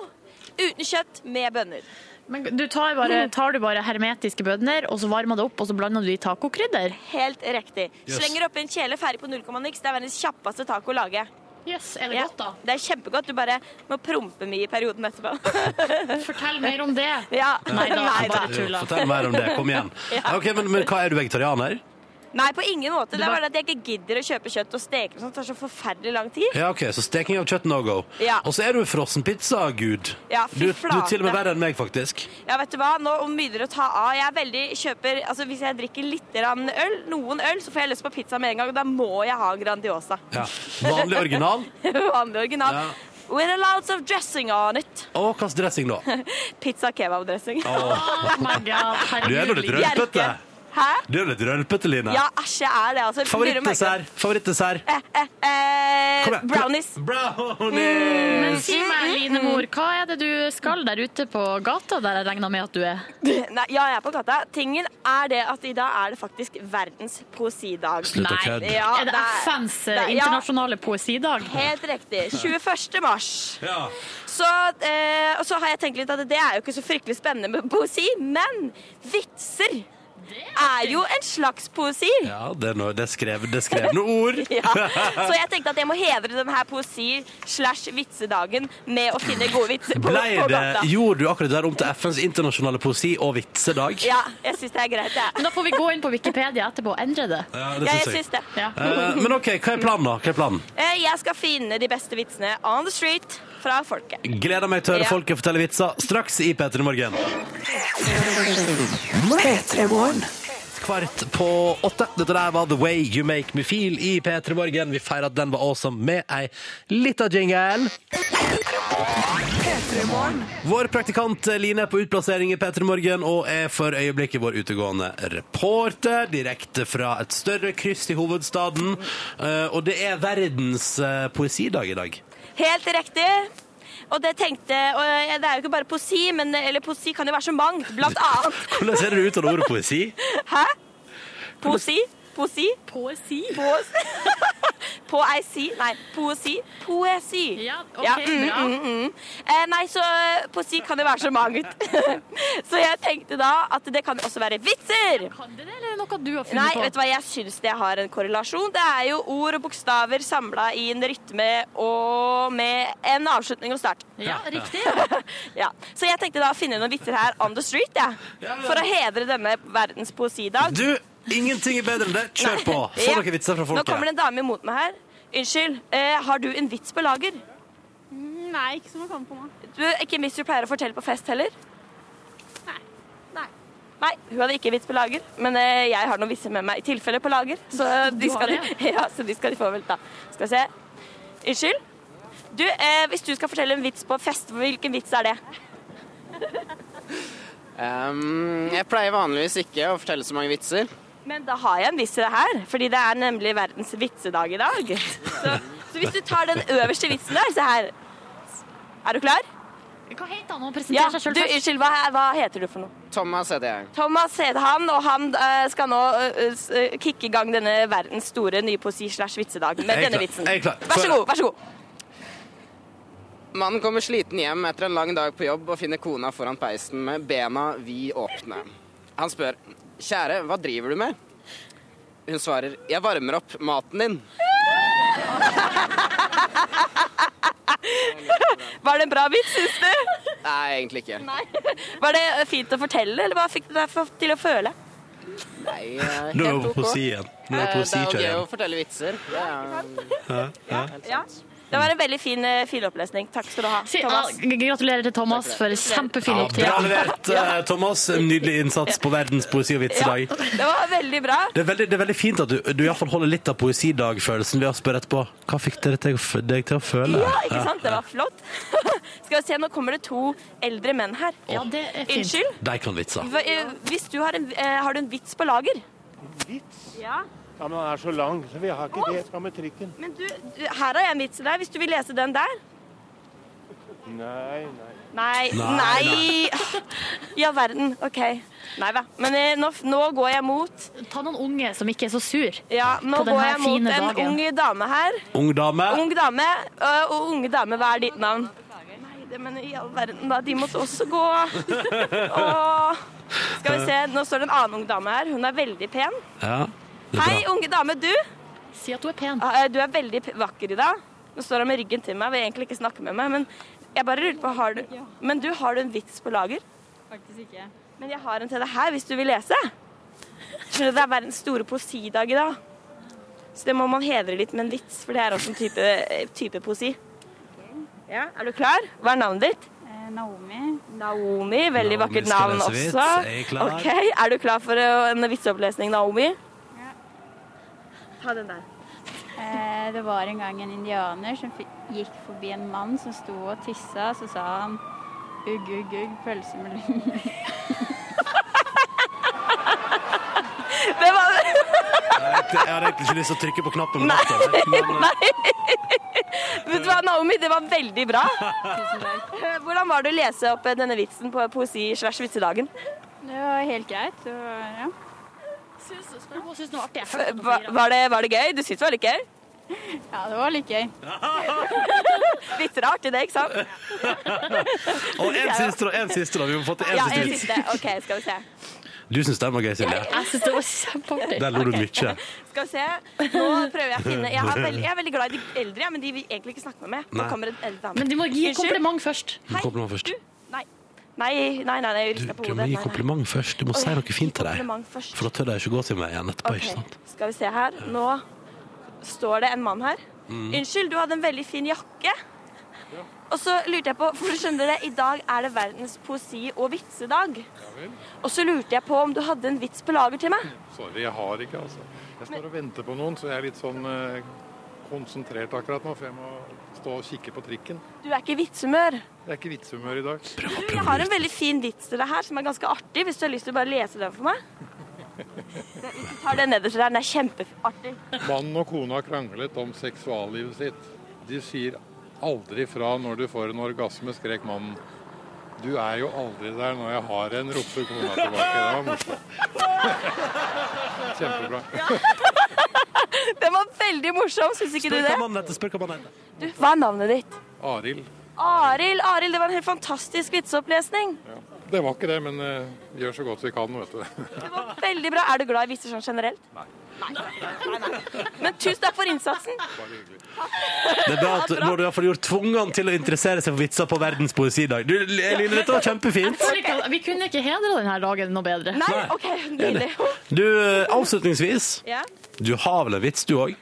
uten kjøtt med bønner. Men du tar, bare, tar du bare hermetiske bønner, og så varmer det opp, og så blander du i tacokrydder? Helt riktig. Yes. Slenger oppi en kjele ferdig på null komma niks. Det er verdens kjappeste taco å lage. Yes, er det Ja, godt, da? Det er kjempegodt. Du bare må prompe mye i perioden etterpå. Fortell mer om det. Ja. Nei da, bare tulla. Fortell mer om det. Kom igjen. Ok, men, men hva Er du vegetarianer? Nei, på ingen måte. Det er bare- at jeg ikke gidder å kjøpe kjøtt og steke. Det tar så forferdelig lang tid. Ja, ok, Så steking av kjøtt no go. Ja. Og så er du frossenpizza-gud. Ja, fy du, du er til og med verre enn meg, faktisk. Ja, vet du hva? Nå begynner det å ta av. Jeg er veldig kjøper Altså, Hvis jeg drikker litt øl, noen øl, så får jeg lyst på pizza med en gang. Og da må jeg ha Grandiosa. Ja. Vanlig original. Vanlig original. Ja. With a lots of dressing on it. Og hva slags dressing da? Pizza kebab-dressing. Oh my god, Du er nå litt herregud. Hæ? Du er litt rølpete, Line. Ja, æsj, jeg er det. altså. Favorittdessert. Favorittdessert. Eh, eh, Kom igjen. brownies. Brownies. Men si meg, Line Mor, hva er det du skal der ute på gata, der jeg regner med at du er? Nei, ja, jeg er på gata. Tingen er det at i dag er det faktisk verdens poesidag. Slutt å kødde. Ja, er det FNs det er- ja. internasjonale poesidag? Helt riktig. 21. mars. Ja. Så, eh, og så har jeg tenkt litt at det er jo ikke så fryktelig spennende med poesi, men vitser er jo en slags poesi. ja, det er, noe, det er skrevet det er skrevne ord. Ja. Så jeg tenkte at jeg må hedre denne poesi slash vitsedagen med å finne gode vitser på, Blei på det, gata. gjorde du akkurat det der om til FNs internasjonale poesi- og vitsedag? Ja, jeg syns det er greit, jeg. Men da får vi gå inn på Wikipedia etterpå og endre det. Ja, Ja, det jeg ja jeg. syns det. Ja. Eh, men OK, hva er planen, da? Hva er planen? Eh, Jeg skal finne de beste vitsene on the street fra folket. Gleder meg til å høre Ja. folket fortelle vitser straks i P3 Morgen. Kvart på åtte. Dette der var The Way You Make Me Feel i P3 Morgen. Vi feirer at den var awesome med ei lita jingle. Vår praktikant Line er på utplassering i P3 Morgen og er for øyeblikket vår utegående reporter direkte fra et større kryss i hovedstaden. Eh, Og det er verdens eh, poesidag i dag. Helt riktig. Og det tenkte og Det er jo ikke bare poesi, men eller poesi kan jo være så mangt. Blant annet Hvordan ser det ut av ordet poesi? Hæ? Poesi? Poesi? Poesi? Poesi? Poesi? Nei, poesi. Poesi. Ja, ok, bra. mm. Eh, nei, så poesi kan jo være så mangt. så jeg tenkte da at det kan også være vitser. Kan det det, eller er det noe du har Nei, funnet på? vet du hva, jeg syns det har en korrelasjon. Det er jo ord og bokstaver samla i en rytme og med en avslutning og start. Ja, riktig. Ja. Så jeg tenkte da å finne noen vitser her on the street, ja. For å hedre denne verdens poesidag. Du, ingenting er bedre enn det. Kjør på. Få Ja. noen vitser fra Nå kommer det en dame imot meg her. Unnskyld, eh, har du en vits på lager? Nei, ikke som jeg kommer på nå. Du, ikke en vits du pleier å fortelle på fest heller? Nei. Nei. Nei, hun hadde ikke vits på lager, men eh, jeg har noen vitser med meg i tilfelle på lager. Så de skal, de, ja, så de skal de få vel ta. Skal vi se. Unnskyld? Du, eh, hvis du skal fortelle en vits på fest, hvilken vits er det? um, jeg pleier vanligvis ikke å fortelle så mange vitser. Men da har jeg en vits til det her, fordi det er nemlig verdens vitsedag i dag. Så, så hvis du tar den øverste vitsen der, se her. Er du klar? Hva heter han? Han Ja, seg du, først. unnskyld, hva, hva heter du for noe? Thomas heter jeg. Thomas heter han, og han uh, skal nå uh, kicke i gang denne verdens store nypoesi slash vitsedag med denne klar, vitsen. Vær så god, vær så god. Mannen kommer sliten hjem etter en lang dag på jobb og finner kona foran peisen med bena vid åpne. Han spør, kjære, hva driver du med? Hun svarer, jeg varmer opp maten din. Var det en bra vits, syns du? Nei, egentlig ikke. Nei. Var det fint å fortelle, eller hva fikk du deg til å føle? Nei, eh, Nå er helt vi ok. på poesi igjen. Nå er Eh, vi på Det er jo gøy å fortelle vitser. Det er, Ja, ja. Ja. Det var en veldig fin, filopplesning. fin. Takk skal du ha, Si, ja, Thomas. gratulerer til Thomas for kjempefin Ja, opptreden. bra levert, eh, Thomas. Nydelig innsats på verdens poesi- og vitsedag. Det var veldig bra. Det er veldig, det er veldig fint at du, du i hvert fall holder litt av poesidagfølelsen ved å spørre etterpå hva fikk dere til, deg til å føle. Ja, ikke sant? Det var flott. Skal vi se, nå kommer det to eldre menn her. Ja, det er fint. Unnskyld? De kan vitser. Eh, Hvis du har en, eh, har du en vits på lager? Vits? Ja. Ja, men den er så lang, så vi har ikke det. Jeg skal med trikken. Men du, du, her har jeg en vits til deg, hvis du vil lese den der. Nei, nei. Nei, Nei, nei. All verden. OK. Nei da. Men eh, nå, nå går jeg mot Ta noen unge som ikke er så sur. Ja, nå På går jeg mot en dagen. ung dame her. Ung dame. Ung dame. øh, Og unge dame, hva er ditt navn? Nei, det, men i all verden, da. De måtte også gå. Åh. Skal vi se, nå står det en annen ung dame her. Hun er veldig pen. Ja, Hei, unge dame, du. Si at du er pen. Du er veldig vakker i dag. Nå står han med ryggen til meg, vil egentlig ikke snakke med meg. Men jeg bare lurer på, har du, men du, har du en vits på lager? Faktisk ikke. Men jeg har en til deg her, hvis du vil lese. Skjønner du, Det er verdens store poesidag i dag. Så det må man hedre litt med en vits, for det er også en type, type poesi. Ja, Er du klar? Hva er navnet ditt? Eh, Naomi. Naomi. Veldig Naomi vakkert navn også. Er jeg klar? Ok, Er du klar for eh, en vitseopplesning, Naomi? Ta den der. Eh, det var en gang en indianer som gikk forbi en mann som sto og tissa, så sa han ugg, ugg, ugg, pølse med lunger. Det var Jeg hadde egentlig ikke lyst til å trykke på knappen. Nei. men, Nei. Vet du hva, Naomi, det var veldig bra. Eh, Hvordan var det å lese opp eh, denne vitsen på poesi-slash-vitsedagen? Det var helt greit. Det var, ja. Spør om hun syns det var artig. Var, var, det, var det gøy? Du syns det var litt gøy? ja, det var litt gøy. litt rart i det, ikke sant? Og en siste, da. En siste, da. Vi må få til en Ja, siste en vits. siste. OK, skal vi se. Du syns den var gøy, Silje? Jeg syns det var kjempeartig. Der lo du mye. Skal vi se. Nå prøver jeg å finne Jeg, er veldig, jeg er veldig glad i de eldre, men de vil egentlig ikke snakke med meg. Nå kommer en eldre dame. Men du må gi kompliment først. Hei, Kompliment først. Nei. Nei, nei, nei, nei jeg Du, rister på du må gi kompliment først. Du må si noe fint til deg. først. For da tør de ikke gå til meg igjen etterpå. Ikke sant? Skal vi se her. Nå står det en mann her. Mm. Unnskyld, du hadde en veldig fin jakke. Og så lurte jeg på, for du skjønner det, I dag er det verdens poesi- og vitsedag. Og så lurte jeg på om du hadde en vits på lager til meg. Sorry, jeg har ikke, altså. Jeg står og venter på noen, så jeg er litt sånn eh, konsentrert akkurat nå, for jeg må stå og kikke på trikken. Du er ikke i vitshumør? Jeg er ikke vitshumør i dag. Du, jeg har en veldig fin vits til deg her som er ganske artig, hvis du har lyst til å bare lese den for meg. Hvis du tar den nederst der, den er kjempeartig. Mannen og kona kranglet om seksuallivet sitt. De sier aldri fra når du får en orgasme, skrek mannen. Du er jo aldri der når jeg har en, ropte kona tilbake. Det var morsomt. Kjempebra. Den var veldig morsom, syns ikke du det? hva mannen. Spør hva mannen heter. Du, hva er navnet ditt? Arild. Arild, Arild, det var en helt fantastisk vitseopplesning. Det var ikke det, men uh, gjør så godt vi kan, vet du. Det var Veldig bra. Er du glad i vitser sånn generelt? Nei. Men tusen takk for innsatsen. Det er bra at nå har du har gjort tvungen til å interessere seg for vitser på verdens poesidag. Du, Line, dette var kjempefint. Vi kunne ikke hedre denne dagen noe bedre. Nei, OK, nydelig. Du, eh, avslutningsvis. Du har vel en vits, du òg?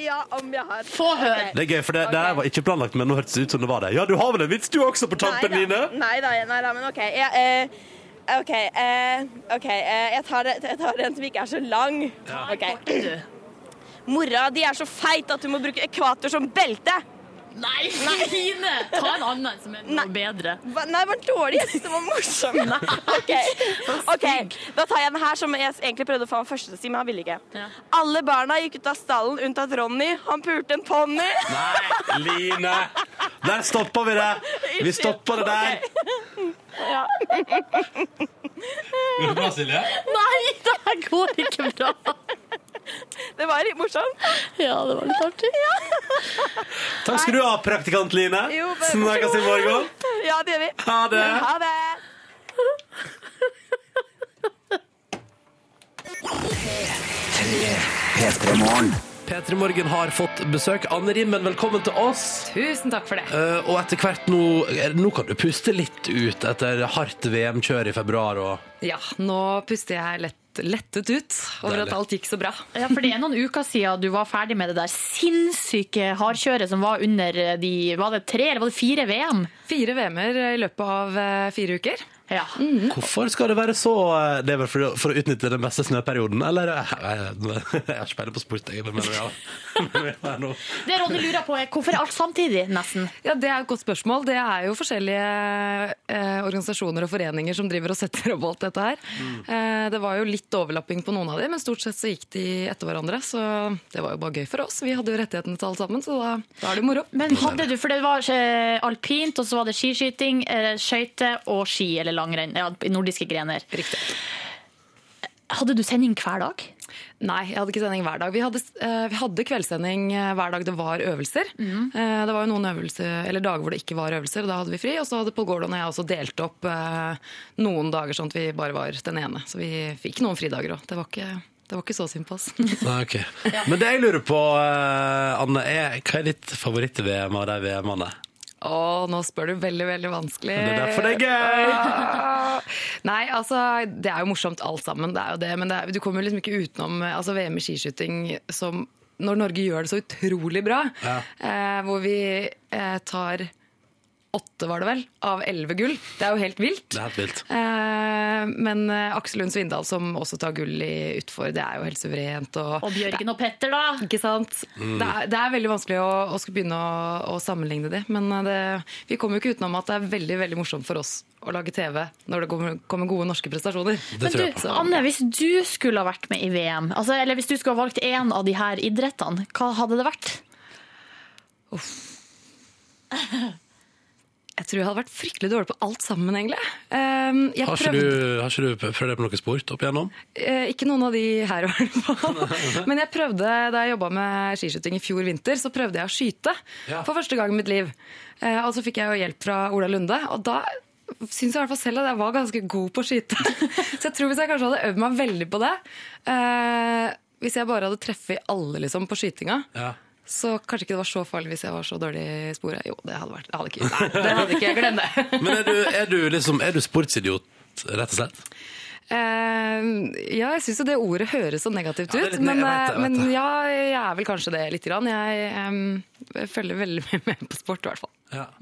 Ja, om jeg har. Få høre. Det er gøy, for det, det her var ikke planlagt, men nå hørtes det ut som det var det. Ja, du har vel en vits du også på tampen, Line? Nei da, nei da, men OK. Jeg, eh, OK, eh, ok, eh, jeg, tar, jeg tar en som ikke er så lang. Ok. Mora di er så feit at du må bruke ekvator som belte. Nei, Line! Ta en annen som er noe bedre. Hva? Nei, det var dårlig. Jeg syns det var morsom. Ok, Ok, Da tar jeg den her som jeg egentlig prøvde å få han første til å si, men han ville ikke. Alle barna gikk ut av stallen unntatt Ronny. Han pulte en ponni. Nei, Line! Der stopper vi det! Vi stopper det der. Ja. Går det bra, Silje? Nei, det her går ikke bra. Det var litt morsomt. Ja, det var litt artig. Takk skal du ha, praktikant Line. Jo, men- Snakkes i morgen. Ja, det gjør vi. Ha det. Ha det. P3 Morgen har fått besøk. Anne Rimmen, velkommen til oss. Tusen takk for det. Eh, og etter hvert nå Nå kan du puste litt ut etter hardt VM-kjør i februar og Ja, nå puster jeg lett, lettet ut over Deilig. at alt gikk så bra. Ja, for det er noen uker siden du var ferdig med det der sinnssyke hardkjøret som var under de Var det tre eller var det fire VM? Fire VM-er i løpet av eh, fire uker. Ja. Hvorfor skal det være så eh, Det er vel for, for å utnytte den beste snøperioden, eller? Jeg, har ikke peiling på sport, jeg. Men ja. Det Ronny lurer på, er hvorfor er alt samtidig, nesten? Ja, Det er et godt spørsmål. Det er jo forskjellige eh, organisasjoner og foreninger som driver og setter opp alt dette her. Eh, det var jo litt overlapping på noen av dem, men stort sett så gikk de etter hverandre. Så det var jo bare gøy for oss. Vi hadde jo rettighetene til alt sammen, så da, da er det moro. Men hadde du, for det var eh, alpint, og så var det skiskyting, eh, skøyter og ski eller langrenn. Ja, nordiske grener. Riktig. Hadde du sending hver dag? Nei, jeg hadde ikke sending hver dag. Vi hadde, eh, vi hadde kveldssending eh, hver dag det var øvelser. Mm. det var jo noen øvelser, eller dager hvor det ikke var øvelser, og da hadde vi fri. Og så hadde Pål Gordon og jeg også delt opp noen dager sånn at vi bare var den ene. Så vi fikk noen fridager òg. Det, var ikke- det var ikke så sympass. Nei, ok. Men det jeg lurer på, Anne, er hva er ditt favoritt-VM av de VM-ene? Å, nå spør du veldig, veldig vanskelig. Det er derfor det er gøy! Nei, altså, det er jo morsomt alt sammen, det er jo det. Men det er, du kommer jo liksom ikke utenom altså, VM i skiskyting som når Norge gjør det så utrolig bra. Ja. Eh, hvor vi eh, tar åtte, var det vel, av elleve gull. Det er jo helt vilt. Det er helt vilt. Eh, men eh, Aksel Lund Svindal som også tar gull i utfor, det er jo helt suverent. Og, Og Bjørgen og Petter, da? Ikke sant? Mm. Det, er, det er veldig vanskelig å, å begynne å, å sammenligne de, men eh, det, vi kommer jo ikke utenom at det er veldig veldig morsomt for oss å lage TV når det kommer, kommer gode norske prestasjoner. Men du, Anne, hvis du skulle ha vært med i VM, altså, eller hvis du skulle ha valgt én av de her idrettene, hva hadde det vært? Jeg tror jeg hadde vært fryktelig dårlig på alt sammen, egentlig. Eh, jeg Har ikke, prøvd... du, har ikke du prøvd deg på noe sport opp igjennom? Eh, ikke noen av de her, i hvert fall. Men jeg prøvde, da jeg jobba med skiskyting i fjor vinter, så prøvde jeg å skyte Ja. for første gang i mitt liv. Eh, og så fikk jeg jo hjelp fra Ola Lunde, og da syns jeg i hvert fall selv at jeg var ganske god på å skyte. så jeg tror hvis jeg kanskje hadde øvd meg veldig på det eh, Hvis jeg bare hadde treffet alle liksom, på skytinga, Ja. Så kanskje ikke det var så farlig hvis jeg var så dårlig i sporet. Jo, det hadde vært det hadde ikke, Nei, det hadde ikke jeg glemt det. Men er du, er du, liksom, er du sportsidiot, rett og slett? Uh, ja, jeg syns jo det ordet høres så negativt Ja, ut. litt men jeg vet det, jeg eh, vet men ja, jeg er vel kanskje det lite grann. Jeg, um, jeg følger veldig mye med på sport, i hvert fall.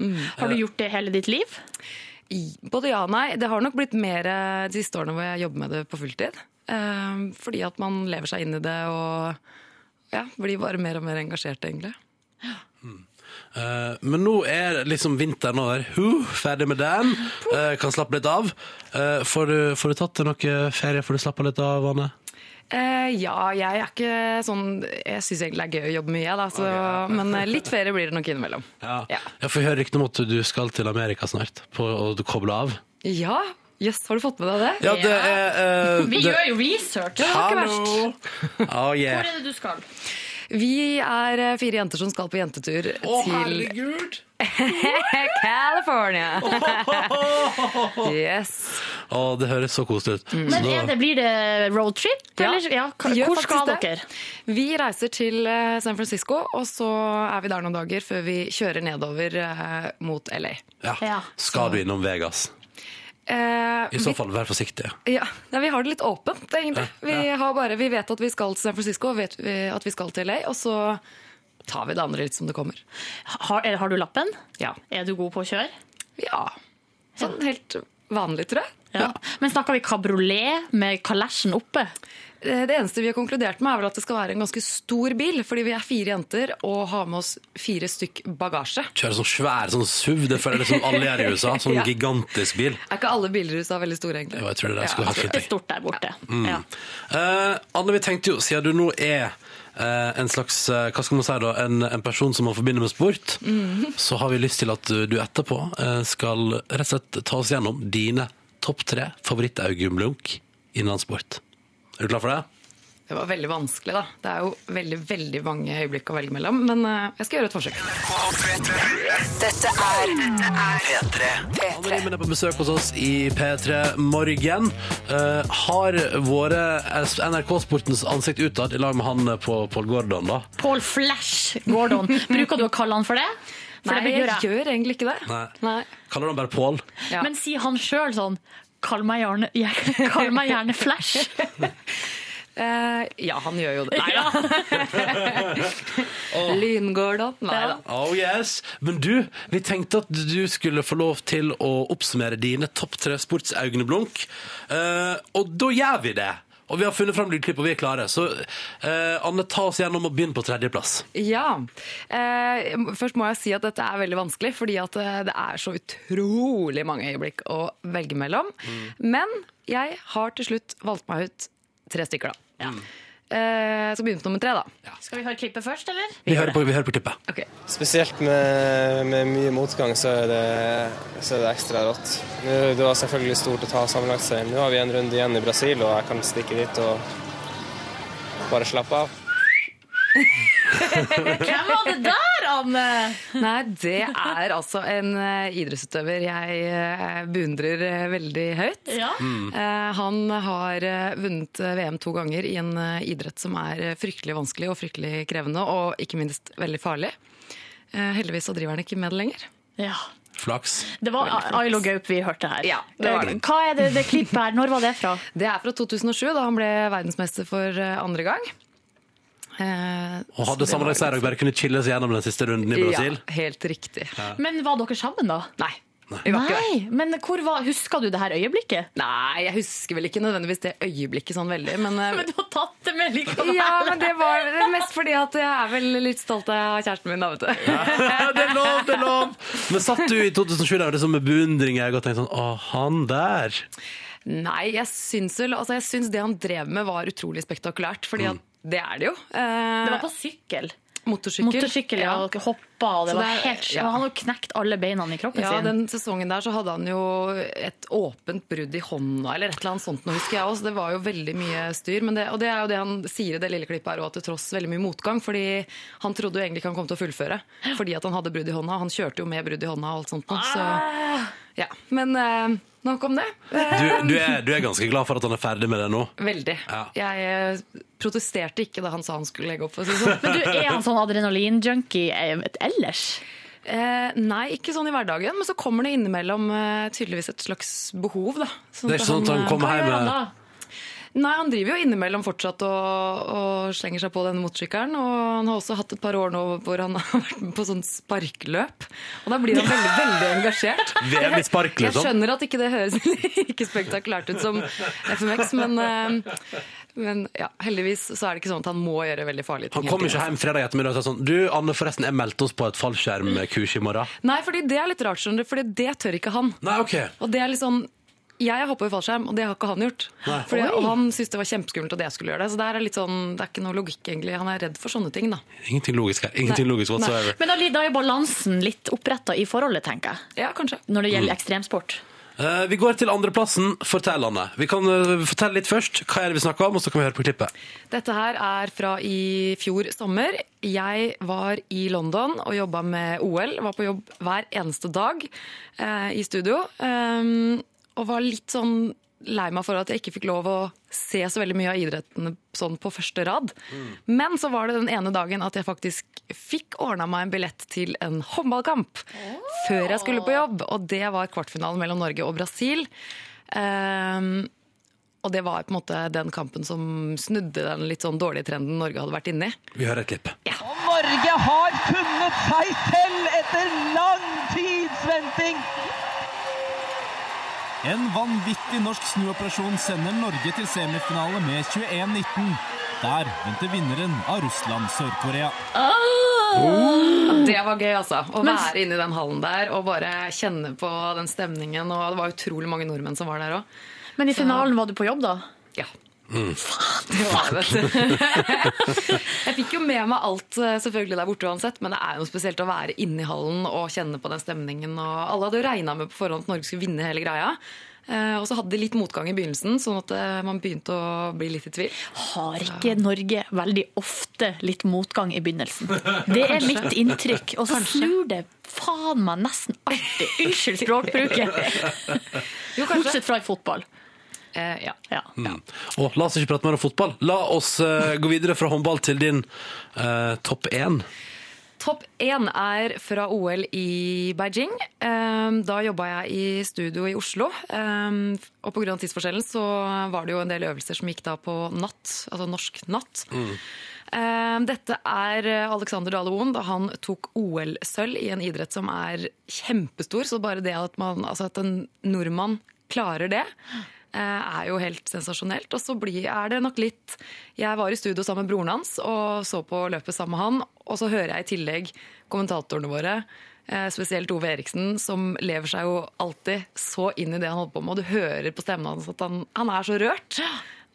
Mm. Har du gjort det hele ditt liv? I- Både ja og nei. Det har nok blitt mer eh, de siste årene hvor jeg jobber med det på fulltid. Uh, fordi at man lever seg inn i det og ja, blir bare mer og mer engasjert, egentlig. Eh, men nå er liksom vinteren over. Huh, ferdig med den. Uh, kan slappe litt av. Uh, får, du, får du tatt deg noe ferie? Får du slappe litt av, Anne? Eh, ja, jeg er ikke sånn Jeg syns egentlig det er gøy å jobbe mye, da, så, men eh, litt ferie blir det nok innimellom. Ja. Jeg får høre rykte om at du skal til Amerika snart, på du kobler av. Ja, jøss, har du fått med deg det? Ja, det er uh, Vi det- gjør jo research. Det var ikke Hallo. Oh, yeah. Hvor er det du skal? Vi er eh, fire jenter som skal på jentetur Å, til herregud! California. yes. Å, det høres så koselig ut. Mm. Men da- er det, blir det roadtrip? Ja. Ja, vi hvor skal dere? Vi reiser til eh, San Francisco, og så er vi der noen dager før vi kjører nedover mot LA. ja. Skal du innom Vegas? Eh, I så fall, vær forsiktig. Ja, ja, Vi har det litt åpent, egentlig. Vi, har bare, vi vet at vi skal til San Francisco, og vet at vi skal til LA, og så tar vi det andre litt som det kommer. Har, er- har du lappen? Ja. Er du god på å kjøre? Ja. Sånn helt vanlig, tror jeg. Ja. Men snakker vi kabriolet med kalesjen oppe? Eh, Det eneste vi har konkludert med, er vel at det skal være en ganske stor bil, fordi vi er fire jenter og har med oss fire stykk bagasje. Kjøre sånn svær sånn SUV, det føler jeg som alle gjør i USA. Sånn Ja. gigantisk bil. Er ikke alle biler i USA veldig store, egentlig? Jo, jeg tror det der skulle ha. Det er stort der borte. Mm. Ja. Uh, Anne, vi tenkte jo, siden du nå er eh, en slags hva skal man si da, en, en person som man forbinder med sport, mm. så har vi lyst til at du etterpå skal rett og slett ta oss gjennom dine topp tre favoritt-Augum Blunk innen sport. Er du klar for det? Det var veldig vanskelig, da. Det er jo veldig veldig mange øyeblikk å velge mellom. Men eh, jeg skal gjøre et forsøk. Dette er P3. Anne Rimmen er på besøk hos oss i P3 Morgen. Uh, har vært NRK Sportens ansikt utad i lag med han på Paul Gordon, da? Paul Flash Gordon. Bruker du å kalle han for det? For Nei, det jeg gjør gjør egentlig ikke det. Nei. Nei. Kaller han bare Paul? Ja. Men sier han sjøl sånn Kall meg gjerne, jeg, kall meg gjerne Flash. Uh, ja, han gjør jo det. Nei da. Lyngården. Nei da. Oh yes. Men du, vi tenkte at du skulle få lov til å oppsummere dine topp tre sportsøyneblunk. Uh, og da gjør vi det. Og vi har funnet fram lydklipp, og vi er klare. Så eh, Anne, ta oss gjennom og begynn på tredjeplass. Ja. Eh, først må jeg si at dette er veldig vanskelig, fordi at eh, det er så utrolig mange øyeblikk å velge mellom. Men jeg har til slutt valgt meg ut tre stykker, da. Eh, så skal begynne på nummer tre, da. Skal vi høre klippet først, eller? Vi hører på, vi hører på klippet. Spesielt med, med mye motgang så er, det, så er det ekstra rått. Nå, Det var selvfølgelig stort å ta sammenlagtseieren. Nå har vi en runde igjen i Brasil, og jeg kan stikke dit og bare slappe av. Hvem var det der, Anne? Nei, det er altså en eh, idrettsutøver jeg eh, beundrer eh, veldig høyt. Ja. Mm. Eh, han har vunnet VM to ganger i en idrett som er fryktelig vanskelig og fryktelig krevende, og ikke minst veldig farlig. Eh, heldigvis så driver han ikke med det lenger. Ja. Flaks. Det var Ailo Gaup vi hørte her. Ja, det det. Hva er det, det klippet her? Når var det fra? Det er fra 2007, da han ble verdensmester for andre gang. Eh, Og hadde samarbeidsleir og bare kunne chille seg gjennom den siste runden i Brasil. Ja, helt riktig. Men var dere sammen, da? Nei. Ikke. Nei, men hvor var, Husker du det her øyeblikket? Nei, jeg husker vel ikke nødvendigvis det øyeblikket sånn veldig, men Men du har tatt det med likevel. Ja, men det var mest fordi at jeg er vel litt stolt av kjæresten min, da, vet du. det er lov, det er lov! Men satt du i 2007 der liksom med beundring i øynene og tenkte sånn Å, han der. Nei, jeg syns vel Altså, jeg syns det han drev med var utrolig spektakulært, fordi at det er det jo. Eh, Det var på sykkel. Motorsykkel. Motorsykkel, ja. Og hoppa, og det var det er- helt ja. Han hadde knekt alle beina i kroppen Ja, sin. den sesongen der så hadde han jo et åpent brudd i hånda, eller et eller annet sånt, nå husker jeg også. Det var jo veldig mye styr. Men det, og det er jo det han sier i det lille klippet her òg, til tross veldig mye motgang. Fordi han trodde jo egentlig ikke han kom til å fullføre, fordi at han hadde brudd i hånda. Han kjørte jo med brudd i hånda og alt sånt. Så, ja. Men uh, nok om det. Du, du, er, du er ganske glad for at han er ferdig med det nå? Veldig. Ja. Jeg eh, protesterte ikke da han sa han skulle legge opp. For å si sånn. Men du, Er han sånn adrenalinjunkie eh, ellers? Eh, nei, ikke sånn i hverdagen, men så kommer det innimellom eh, tydeligvis et slags behov. Da. Det er ikke sånn at han han kommer hjem med-? Nei, han driver jo innimellom fortsatt og, og slenger seg på denne motorsykkelen. Og han har også hatt et par år nå hvor han har vært på sånn sparkløp. Og da blir han veldig, veldig engasjert. VM i sparkløp. Jeg skjønner at ikke det høres like spektakulært ut som FMX, men, eh, men ja, heldigvis så er det ikke sånn at han må gjøre veldig farlige ting. Han kom ikke hjem fredag ettermiddag og sa sånn Du, Anne, forresten, jeg meldte oss på et fallskjermkurs i morgen. Nei, fordi det er litt rart, skjønner du, fordi det tør ikke han. Nei, ok. Og det er litt sånn jeg har hoppa i fallskjerm, og det har ikke han gjort. Nei. Fordi, Oi. og han syntes det var kjempeskummelt at jeg skulle gjøre det. Så det er litt sånn, det er ikke noe logikk, egentlig. Han er redd for sånne ting, da. Ingenting logisk her. Ingenting Nei. logisk whatsoever. Men da, da er balansen litt oppretta i forholdet, tenker jeg. Ja, kanskje. Når det Mm. gjelder ekstremsport. Eh, vi går til andreplassen. fortellende. Vi kan eh, fortelle litt først. Hva er det vi snakker om, og så kan vi høre på klippet. Dette her er fra i fjor sommer. Jeg var i London og jobba med OL. Var på jobb hver eneste dag eh, i studio. Um, og var litt sånn lei meg for at jeg ikke fikk lov å se så veldig mye av idretten sånn på første rad. Men så var det den ene dagen at jeg faktisk fikk ordna meg en billett til en håndballkamp før jeg skulle på jobb. Og det var kvartfinalen mellom Norge og Brasil. Um, og det var på en måte den kampen som snudde den litt sånn dårlige trenden Norge hadde vært inne i. Vi hører et klipp. Og Norge har funnet seg selv etter lang tids venting. En vanvittig norsk snuoperasjon sender Norge til semifinale med 21-19. Der venter vinneren av Russland-Sør-Korea. Det var gøy, altså. Å Men- være inne i den hallen der og bare kjenne på den stemningen. Og det var utrolig mange nordmenn som var der òg. Men i finalen var du på jobb, da? Ja. Det var det, vet du. Jeg fikk jo med meg alt eh, selvfølgelig der borte uansett, men det er jo spesielt å være inne i hallen og kjenne på den stemningen. Og alle hadde jo regna med på forhånd at Norge skulle vinne hele greia. Eh, Og så hadde de litt motgang i begynnelsen, sånn at eh, man begynte å bli litt i tvil. Har ikke Norge veldig ofte litt motgang i begynnelsen? Det er mitt inntrykk. Og så snur det faen meg nesten alltid. Unnskyld språkbruket. Bortsett fra i fotball. Ja. Mm. Og la oss ikke prate mer om fotball. La oss eh, gå videre fra håndball til din eh, topp én. Topp én er fra OL i Beijing. Um, Da jobba jeg i studio i Oslo. Um, Og pga. tidsforskjellen så var det jo en del øvelser som gikk da på natt, altså norsk natt. Mm. Dette er Alexander Dale Oen da han tok OL-sølv i en idrett som er kjempestor. Så bare det at, man, altså at en nordmann klarer det, eh, er jo helt sensasjonelt. Og så blir, er det nok litt Jeg var i studio sammen med broren hans og så på løpet sammen med han. Og så hører jeg i tillegg kommentatorene våre, eh, spesielt Ove Eriksen, som lever seg jo alltid så inn i det han holder på med. Og du hører på stemmen hans at han, han er så rørt.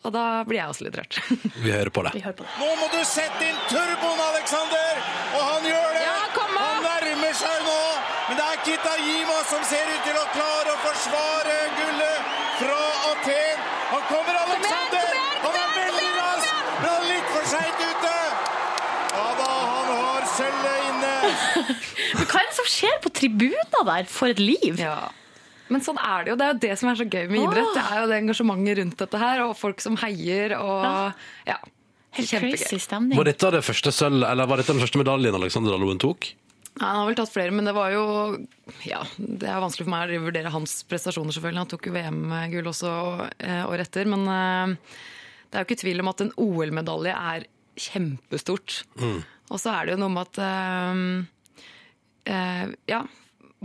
Og da blir jeg også litt rørt. Vi hører på det. Nå må du sette inn turboen, Alexander! Og han gjør det! Han nærmer seg nå! Men det er Kitajima som ser ut til å klare å forsvare gullet fra Aten. Han kommer, Alexander! Han er veldig rask, men han er litt for seint ute! Ja da, han har sølvet inne. Men hva er det som skjer på tribuna der? For et liv! Men sånn er det jo. Det er jo det som er så gøy med idrett. Det er jo det engasjementet rundt dette her, og folk som heier og ja. Helt crazy stemning. Var dette det første sølv, eller var dette den første medaljen Alexander Daloen tok? Ja, han har vel tatt flere, men det var jo Ja, det er vanskelig for meg å vurdere hans prestasjoner, selvfølgelig. Han tok jo VM-gull også eh, året etter. Men eh, det er jo ikke tvil om at en OL-medalje er kjempestort. Og så er det jo noe med at eh, Ja,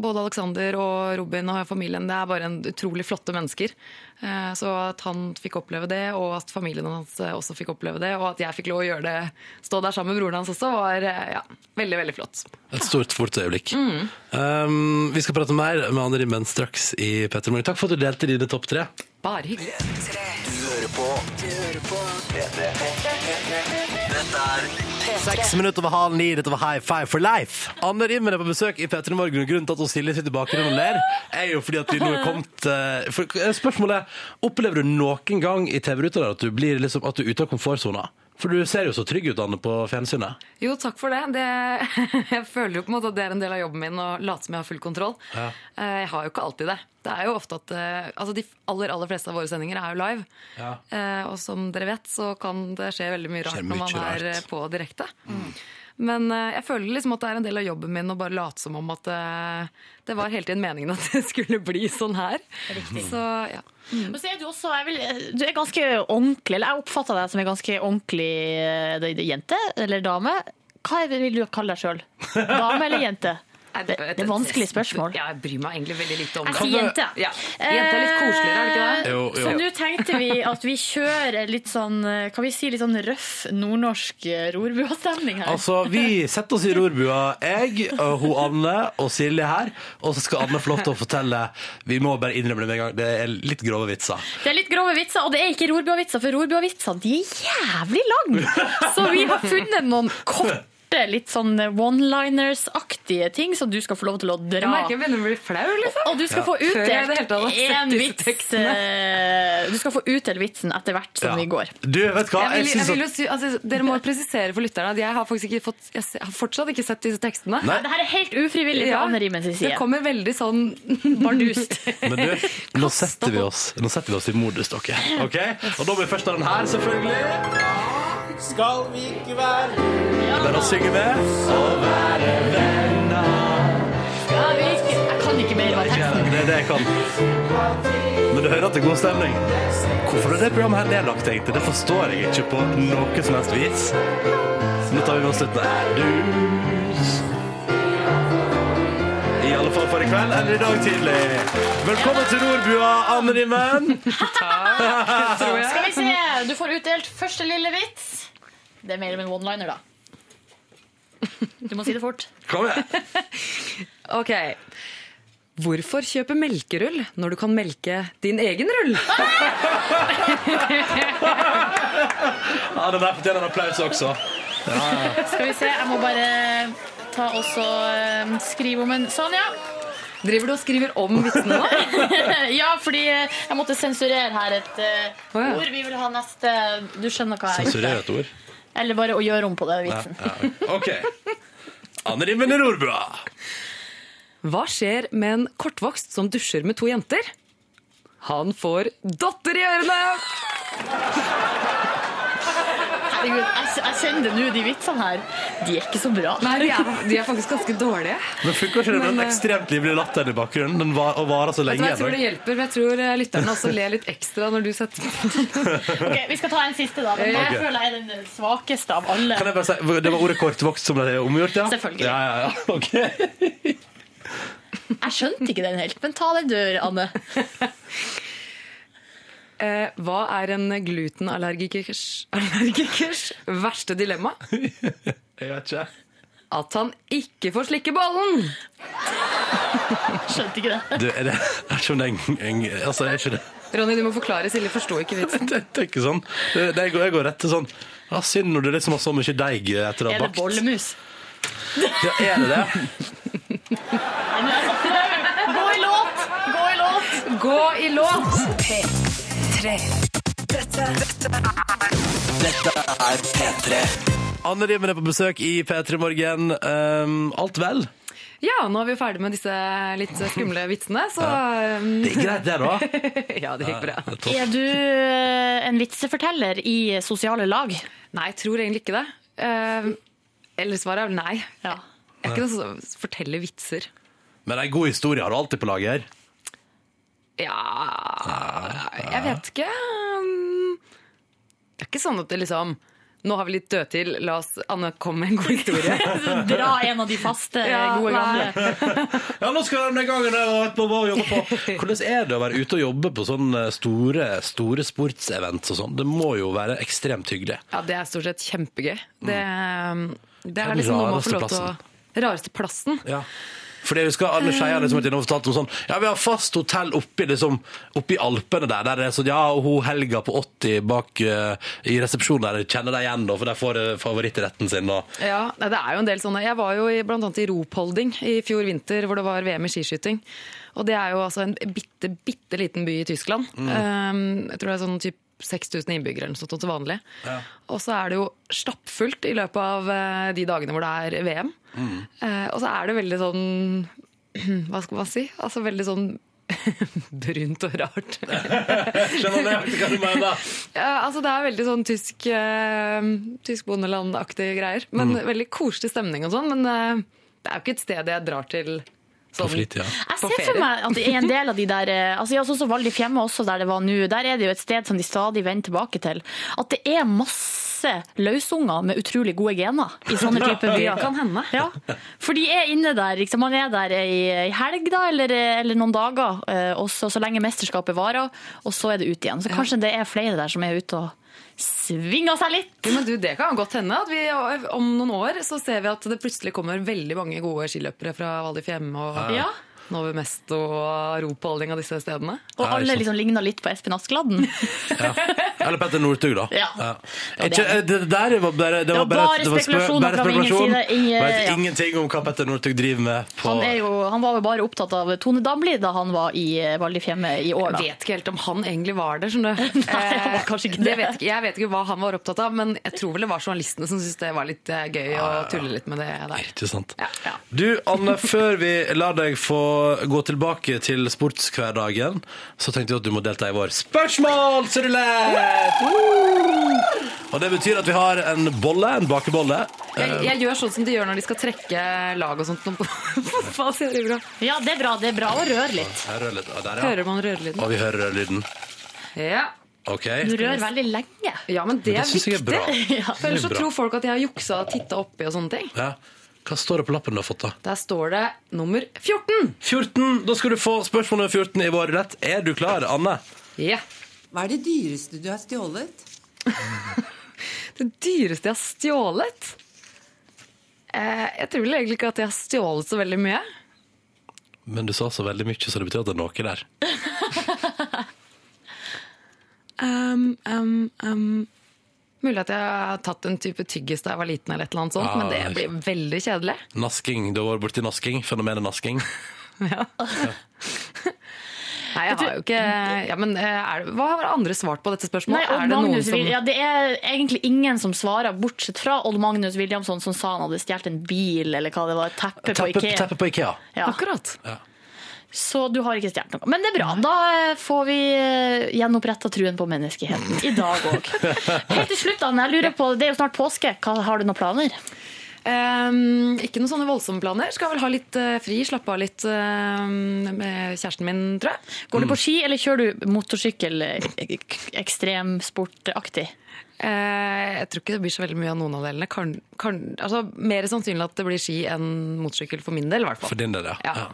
både Alexander og Robin og familien det er bare en utrolig flotte mennesker. Eh, Så at han fikk oppleve det, og at familien hans eh, også fikk oppleve det, og at jeg fikk lov å gjøre det, stå der sammen med broren hans også, var eh, ja, veldig, veldig flott. Et stort, fort øyeblikk. Mm. Um, vi skal prate mer med Anne Rimmen straks i Petter Morgen. Takk for at du delte dine topp tre. Bare hyggelig. Du hører på Du hører på Dette er Seks minutter over halv ni, dette var High Five for Life. Anne Rimmen er på besøk i P3 Morgen. Grunnen til at hun Silje sitter i bakgrunnen og ler, er jo fordi at vi nå er kommet eh, for, Spørsmålet er, opplever du noen gang i TV-ruta at du blir liksom, at du er ute av komfortsona? For du ser jo så trygg ut, Anne, på fjernsynet. Jo, takk for det. det. Jeg føler jo på en måte at det er en del av jobben min å late som jeg har full kontroll. Ja. Eh, Jeg har jo ikke alltid det. Det er jo ofte at eh, altså De aller aller fleste av våre sendinger er jo live. Ja. Eh, Og som dere vet, så kan det skje veldig mye rart mye når man er rart. på direkte. Men eh, jeg føler liksom at det er en del av jobben min å bare late som om at eh, det var hele tiden meningen at det skulle bli sånn her. Så ja. Og så er du også jeg vil, Du er ganske ordentlig, eller jeg oppfatter deg som en ganske ordentlig eh, jente eller dame. Hva vil du kalle deg sjøl? Dame eller jente? Det, det er vanskelig spørsmål. Ja, jeg bryr meg egentlig veldig lite om det. Jeg sier jente. Ja. Jente er litt koseligere, er det ikke det? Jo, jo. Så nå tenkte vi at vi kjører litt sånn Kan vi si litt sånn røff nordnorsk rorbuastemning her? Altså, Vi setter oss i rorbua, jeg, hun Anne og Silje her. Og så skal Anne få lov til å fortelle Vi må bare innrømme det med en gang. Det er litt grove vitser. Det er litt grove vitser, og det er ikke rorbua-vitser, for rorbua-vitsene de er jævlig lange. Så vi har funnet noen korte, litt sånn one-liners-aktige ting som du skal få lov til å dra. Jeg merker jeg begynner å bli flau, liksom. Og du skal Ja. få utdelt én vits. eh, Du skal få utdelt vitsen etter hvert som Ja. vi går. Du, vet hva? Jeg vil, Jeg jeg vil jo si, altså, dere må presisere for lytterne at jeg har, faktisk ikke fått, jeg har fortsatt ikke sett disse tekstene. Nei. Det her er helt ufrivillig fra Ja, Anne Rimens side. Det kommer veldig sånn Bardust. Men du, nå setter vi oss, nå setter vi oss i modus, dere. Okay? Og da må vi først ha den her, selvfølgelig. Skal vi ikke være Bare å synge med. Så være venner. Skal vi- ikke Jeg kan ikke mer av teksten. det er det jeg kan. Men du hører at det er god stemning. Hvorfor er det programmet her nedlagt, egentlig? Det forstår jeg ikke på noe som helst vis. Nå tar vi med oss litt dus. I alle fall for i kveld eller i dag tidlig. Velkommen til Nordbua, Anne Rimmen. Skal vi se, du får utdelt første lille vits. Det er mer enn en one-liner, da. Du må si det fort. Kom igjen. Ok. Hvorfor kjøpe melkerull når du kan melke din egen rull? Ja, Den der fortjener en applaus også. Ja, ja. Skal vi se, jeg må bare ta også eh, skrive om en Sonja. Driver du og skriver om vitsene nå? ja, fordi eh, jeg måtte sensurere her et uh, oh, ja. ord. Vi vil ha neste Du skjønner hva jeg har gjort Sensurer et ord. Eller bare å gjøre om på det, vitsen. ja. OK. Anne Rimmen i Nordbua. Hva skjer med en kortvokst som dusjer med to jenter? Han får dotter i ørene! Herregud, jeg, jeg kjenner nå, de vitsene her. De er ikke så bra. Nei, de er, de er faktisk ganske dårlige. Men funker ikke det med den eh, ekstremt livlige latteren i bakgrunnen? Den var, og varer så Vet du lenge. hva, jeg tror det hjelper, jeg tror eh, lytterne også ler litt ekstra når du setter på Ok, Vi skal ta en siste, da. Den jeg jeg føler jeg er den svakeste av alle. Kan jeg bare si, Det var ordet kortvokst som ble omgjort, ja? Selvfølgelig. Ja, ja, ja. Ok. Jeg skjønte ikke den helt, men ta den dør, Anne. Eh, hva er en glutenallergikers allergikers verste dilemma? Jeg vet ikke. At han ikke får slikke bollen! Skjønte ikke det. Du, er det er ikke om det er en, en Altså, er ikke det Ronny, du må forklare. Silje forsto ikke vitsen. Det, det er ikke sånn. Det, det, jeg, går, jeg går rett til sånn Ja, synd når du liksom har så mye deig etter å ha Er det bollemus? Ja, er det det? Gå i låt! Gå i låt! Gå i låt! P3. Dette, dette Dette er P3. Anne Rimmen er på besøk i P3 Morgen. Um, alt vel? Ja, nå er vi jo ferdig med disse litt skumle vitsene, så Det gikk greit, det, da. ja, det gikk bra. Er du eh, en vitseforteller i sosiale lag? Nei, jeg tror egentlig ikke det. Uh, eller svaret er vel nei. Ja. Jeg er ikke noen som forteller vitser. Men ei god historie har du alltid på lager. Ja Jeg vet ikke. Um, Det er ikke sånn at det liksom Nå har vi litt død til, la oss Anne komme med en god historie. Dra en av de faste, Ja, gode gamle. Ja, nå skal denne gangen jeg vet på hva jobbe på. Hvordan er det å være ute og jobbe på sånne store, store sportsevents og sånn? Det må jo være ekstremt hyggelig. Ja, det er stort sett kjempegøy. Det, um, det er liksom noe man får lov til å Rareste plassen? Ja. Fordi jeg husker alle skeiene som har fortalt om sånn Ja, vi har fast hotell oppi, liksom, oppi Alpene der. Der er sånn, ja, og hun Helga på 80 bak uh, i resepsjonen der kjenner deg igjen, da, for de får uh, favorittretten sin. Og, Ja, det er jo en del sånne. Jeg var jo i, blant annet i Ropholding i fjor vinter, hvor det var VM i skiskyting. Og det er jo altså en bitte, bitte liten by i Tyskland. Mm. Um, jeg tror det er sånn typ 6000 innbyggere eller noe sånt til vanlig. Ja. Og så er det jo stappfullt i løpet av eh, de dagene hvor det er VM. Mm. Eh, og så er det veldig sånn Hva skal man si? Altså veldig sånn brunt og rart. Skjønner? Jeg hva du mener. Ja, altså det er veldig sånn tysk, uh, tysk bondelandaktige greier. Men Mm. Veldig koselig stemning og sånn. Men uh, det er jo ikke et sted jeg drar til sånn fritida. Jeg ser for meg at det er en del av de der eh, altså ja, Sånn som Val di også, der det var nå. Der er det jo et sted som de stadig vender tilbake til. At det er masse løsunger med utrolig gode gener i sånne typer byer. Det kan hende. Ja. For de er inne der. Liksom, man er der i, i helg da, eller, eller noen dager, eh, også, så lenge mesterskapet varer, og så er det ut igjen. Så kanskje det er flere der som er ute og svinger seg litt. Ja, men du, Det kan godt hende at vi om noen år så ser vi at det plutselig kommer veldig mange gode skiløpere fra Val di Fiemme og Ja. Novo Mesto og Ropholding av disse stedene. Og alle liksom ligner litt på Espen Askeladden. Eller Petter Northug, da. Ja. Ikke, eh, det der var bare, det Det var var bare, bare det var spekulasjoner bare spekulasjon. side. Ingen- Vet ja. ingenting om hva Petter Northug driver med. På, Han, er jo, han var jo bare opptatt av Tone Damli da han var i eh, Val di Fiemme i år. Da. Jeg vet ikke helt om han egentlig var der, skjønner du. han var kanskje ikke det det. vet ikke, jeg vet ikke hva han var opptatt av, men jeg tror vel det var journalistene som syntes det var litt eh, gøy å tulle litt med det der. Ikke sant? Du, Anne, før vi lar deg få gå tilbake til sportshverdagen, så tenkte jeg at du må delta i vår spørsmålsrulett! Woo! Og det betyr at vi har en bolle, en bakebolle. Jeg, jeg gjør sånn som de gjør når de skal trekke lag og sånt. Ja, det er bra. Det er bra å røre litt. Rør litt. Der, ja. Hører man rørelyden? Og vi hører rørelyden. Ja. Okay. Du rør veldig lenge. ja, men det Det er er viktig. bra. Ja. For ellers så er tror folk at jeg har juksa og titta oppi og sånne ting. Ja. Hva står det på lappen du har fått, da? Der står det nummer 14. 14. Da skal du få spørsmål nummer 14 i vår rett. Er du klar, Anne? Ja. Hva er det dyreste du har stjålet? Det dyreste jeg har stjålet? Eh, jeg tror vel egentlig ikke at jeg har stjålet så veldig mye. Men du sa så veldig mye, så det betyr at det er noe der. Um, um, um. Mulig at jeg har tatt en type tyggis da jeg var liten, eller et eller annet sånt, Ah, men det blir veldig kjedelig. Nasking. Du har vært borti nasking. Fenomenet nasking. Nei, jeg har jo ikke ja, men eh, er Hva har andre svart på dette spørsmålet? Nei, er det noen Magnus som ja, det er egentlig ingen som svarer, bortsett fra Odd Magnus Williamson, som sa han hadde stjålet en bil, eller hva det var, et teppe på Ikea. teppe på Ikea. Ja. Akkurat. Så du har ikke stjålet noe. Men det er bra. Da eh, får vi gjenoppretta truen på menneskeheten. I dag òg. Helt til slutt, Anne, jeg lurer på, det er jo snart påske. Har du noen planer? Um, ikke noen sånne voldsomme planer. Skal vel ha litt uh, fri, slappe av litt uh, med kjæresten min, tror jeg. Går du på ski, eller kjører du motorsykkel eh, ek- ekstremsportaktig? Eh, jeg tror ikke det blir så veldig mye av noen av delene. Kan, kan, altså, mer sannsynlig at det blir ski enn motorsykkel for min del, i hvert fall. For din del, ja. ja.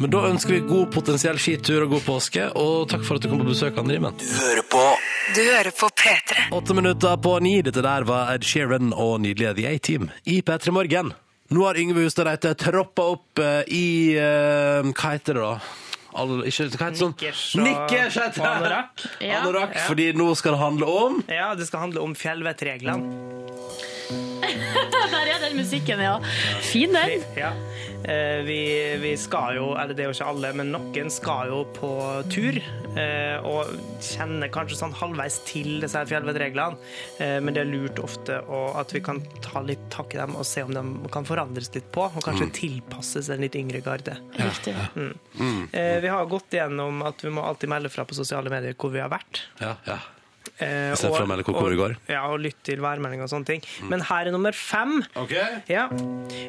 Men da ønsker vi god potensiell skitur og god påske, og takk for at du kom på besøk, Anne Du Hører på Du hører på P3. Åtte minutter på ni. Dette der var Ed Sheeran og nydelige The A-Team i P3 Morgen. Nå har Yngve Hustad Reite troppa opp eh, i uh, Hva heter det, da? All, ikke, hva heter det sånn? Nikkers og- anorakk. Ja. Anorakk, fordi nå skal det handle om Ja, det skal handle om fjellvettreglene. Den musikken, ja. Fin den. Ja. Eh, Vi, vi skal jo, eller det er jo ikke alle, men noen skal jo på tur. eh, Og kjenner kanskje sånn halvveis til disse fjellvettreglene. Eh, Men det er lurt ofte at vi kan ta litt tak i dem og se om de kan forandres litt på, og kanskje Mm. tilpasses en litt yngre garde. Riktig. Mm. Mm. Vi har gått igjennom at vi må alltid melde fra på sosiale medier hvor vi har vært. Ja, ja. Eh, stedet for å og- hvor det går. Ja, og lytt til værmelding og sånne ting. Men her er nummer fem. Ok. Ja.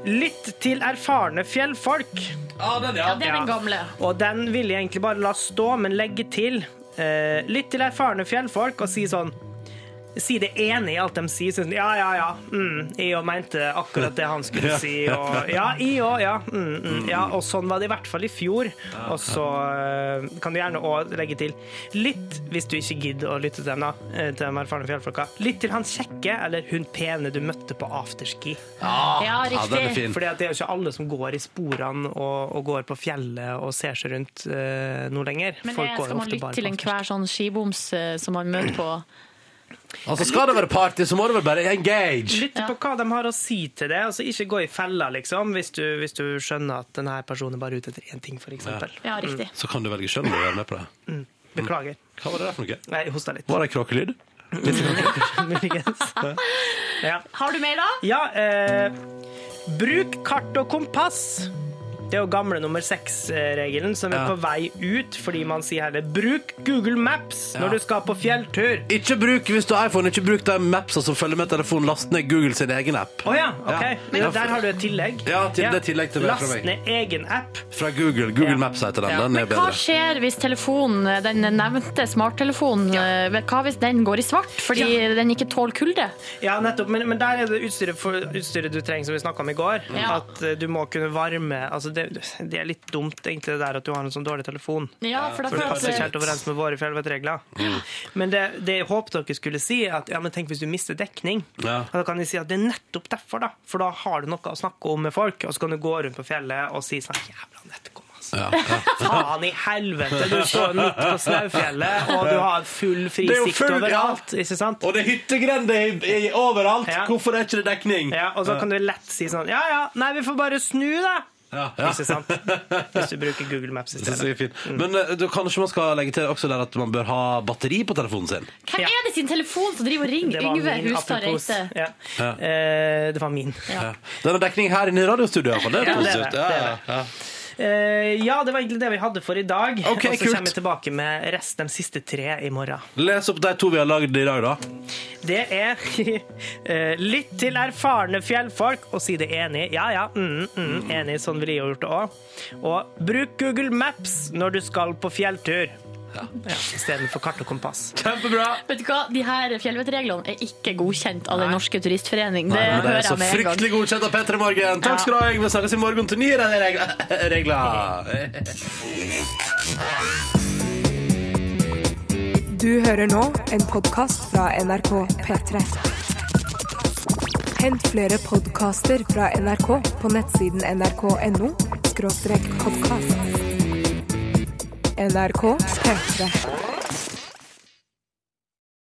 Lytt til erfarne fjellfolk. Ja, den, Ja, det er den gamle. Og den vil jeg egentlig bare la stå, men legge til. Eh, lytt til erfarne fjellfolk og si sånn Si det ene i alt de sier. Sånn, ja, ja, ja. Mm, jeg òg mente akkurat det han skulle si. Og, ja, jeg òg. Ja, mm, mm, ja. Og sånn var det i hvert fall i fjor. Og så eh, kan du gjerne òg legge til litt, hvis du ikke gidder å lytte til dem, da, eh, til de erfarne fjellfolka, litt til han kjekke eller hun pene du møtte på afterski. Ja, Ja, riktig. ja. Fordi det er jo ikke alle som går i sporene og, og går på fjellet og ser seg rundt uh, nå lenger. Men Folk det, går skal man ofte lytte bare til enhver sånn skiboms uh, som man møter på? Altså, skal det være party, så må det vel bare engage. Lytte på hva de har å si til det. Altså, ikke gå i fella, liksom, hvis du, hvis du skjønner at denne personen er bare ute etter én ting, f.eks. Ja, riktig. Så kan du velge sjøl om du er med på det. Mm. Beklager. Hva var det der for noe? Nei, hosta litt. Var det kråkelyd? Muligens. Ja. Har du mer, da? Ja, eh, bruk kart og kompass. Det er jo gamle nummer seks-regelen som er Ja. på vei ut, fordi man sier heller 'bruk Google Maps' når du skal på fjelltur. Ikke bruk, hvis du har iPhone, ikke bruk de mapsa som følger med telefonen. Last ned Google sin egen app. Oh, ja, OK. Ja. Der har du et tillegg. Ja, til, det er tillegg til fra Last meg. ned egen app. Fra Google. Google Maps heter den. Den er Men hva bedre. skjer hvis telefonen, den nevnte smarttelefonen, eh, hva hvis den går i svart fordi den ikke tåler kulde? Ja, nettopp. Men, men der er det utstyret, for, utstyret du trenger, som vi snakka om i går. Ja. At eh, du må kunne varme altså det, det er litt dumt, egentlig, det der at du har en sånn dårlig telefon. Ja, for da For det føles passer det- ikke helt overens med våre fjellvettregler. Men det, det jeg håpet dere skulle si, er at ja, men tenk hvis du mister dekning. Ja. Da kan de si at det er nettopp derfor, da. For da har du noe å snakke om med folk, og så kan du gå rundt på fjellet og si sånn Jævla nettopp, altså. Ja, ja. Faen i helvete! Du står midt på Snaufjellet, og du har full fri Det jo sikt full- overalt. Ikke sant? Og det er hyttegrender overalt! Ja. Hvorfor er ikke det dekning? Ja, og så kan du lett si sånn Ja ja, nei, vi får bare snu, da. Ja, ja. Ikke sant? Hvis du bruker Google Maps i Det stedet. er. Men eh, da kanskje man skal legge til også der at man bør ha batteri på telefonen sin. Hvem er det sin telefon som driver og ringer Yngve Hustad. Reite? Ja. Ja. Eh, det var min. Ja. Den har dekning her inne i radiostudioet, iallfall. Det er Ja, det er positivt. det, det er Ja, ja. Eh, det var egentlig det vi hadde for i dag. Okay, og så kommer vi tilbake med resten de siste tre i morgen. Les opp de to vi har lagd i dag, da. Det er eh, lytt til erfarne fjellfolk og si det enig. Ja ja, mm, mm, enig. Sånn ville jeg gjort det òg. Og bruk Google Maps når du skal på fjelltur. Ja. Istedenfor kart og kompass. Kjempebra! Vet du hva, De her fjellvettreglene er ikke godkjent av Den norske turistforening. Det Nei, men det hører er så jeg med en gang. fryktelig godkjent av Petter i Morgen. Takk skal du ha, Yngve. Snakkes i morgen til nye regler. regler. Du hører nå en podkast fra NRK P3. Hent flere podkaster fra NRK på nettsiden nrk.no podkast. NRK P3.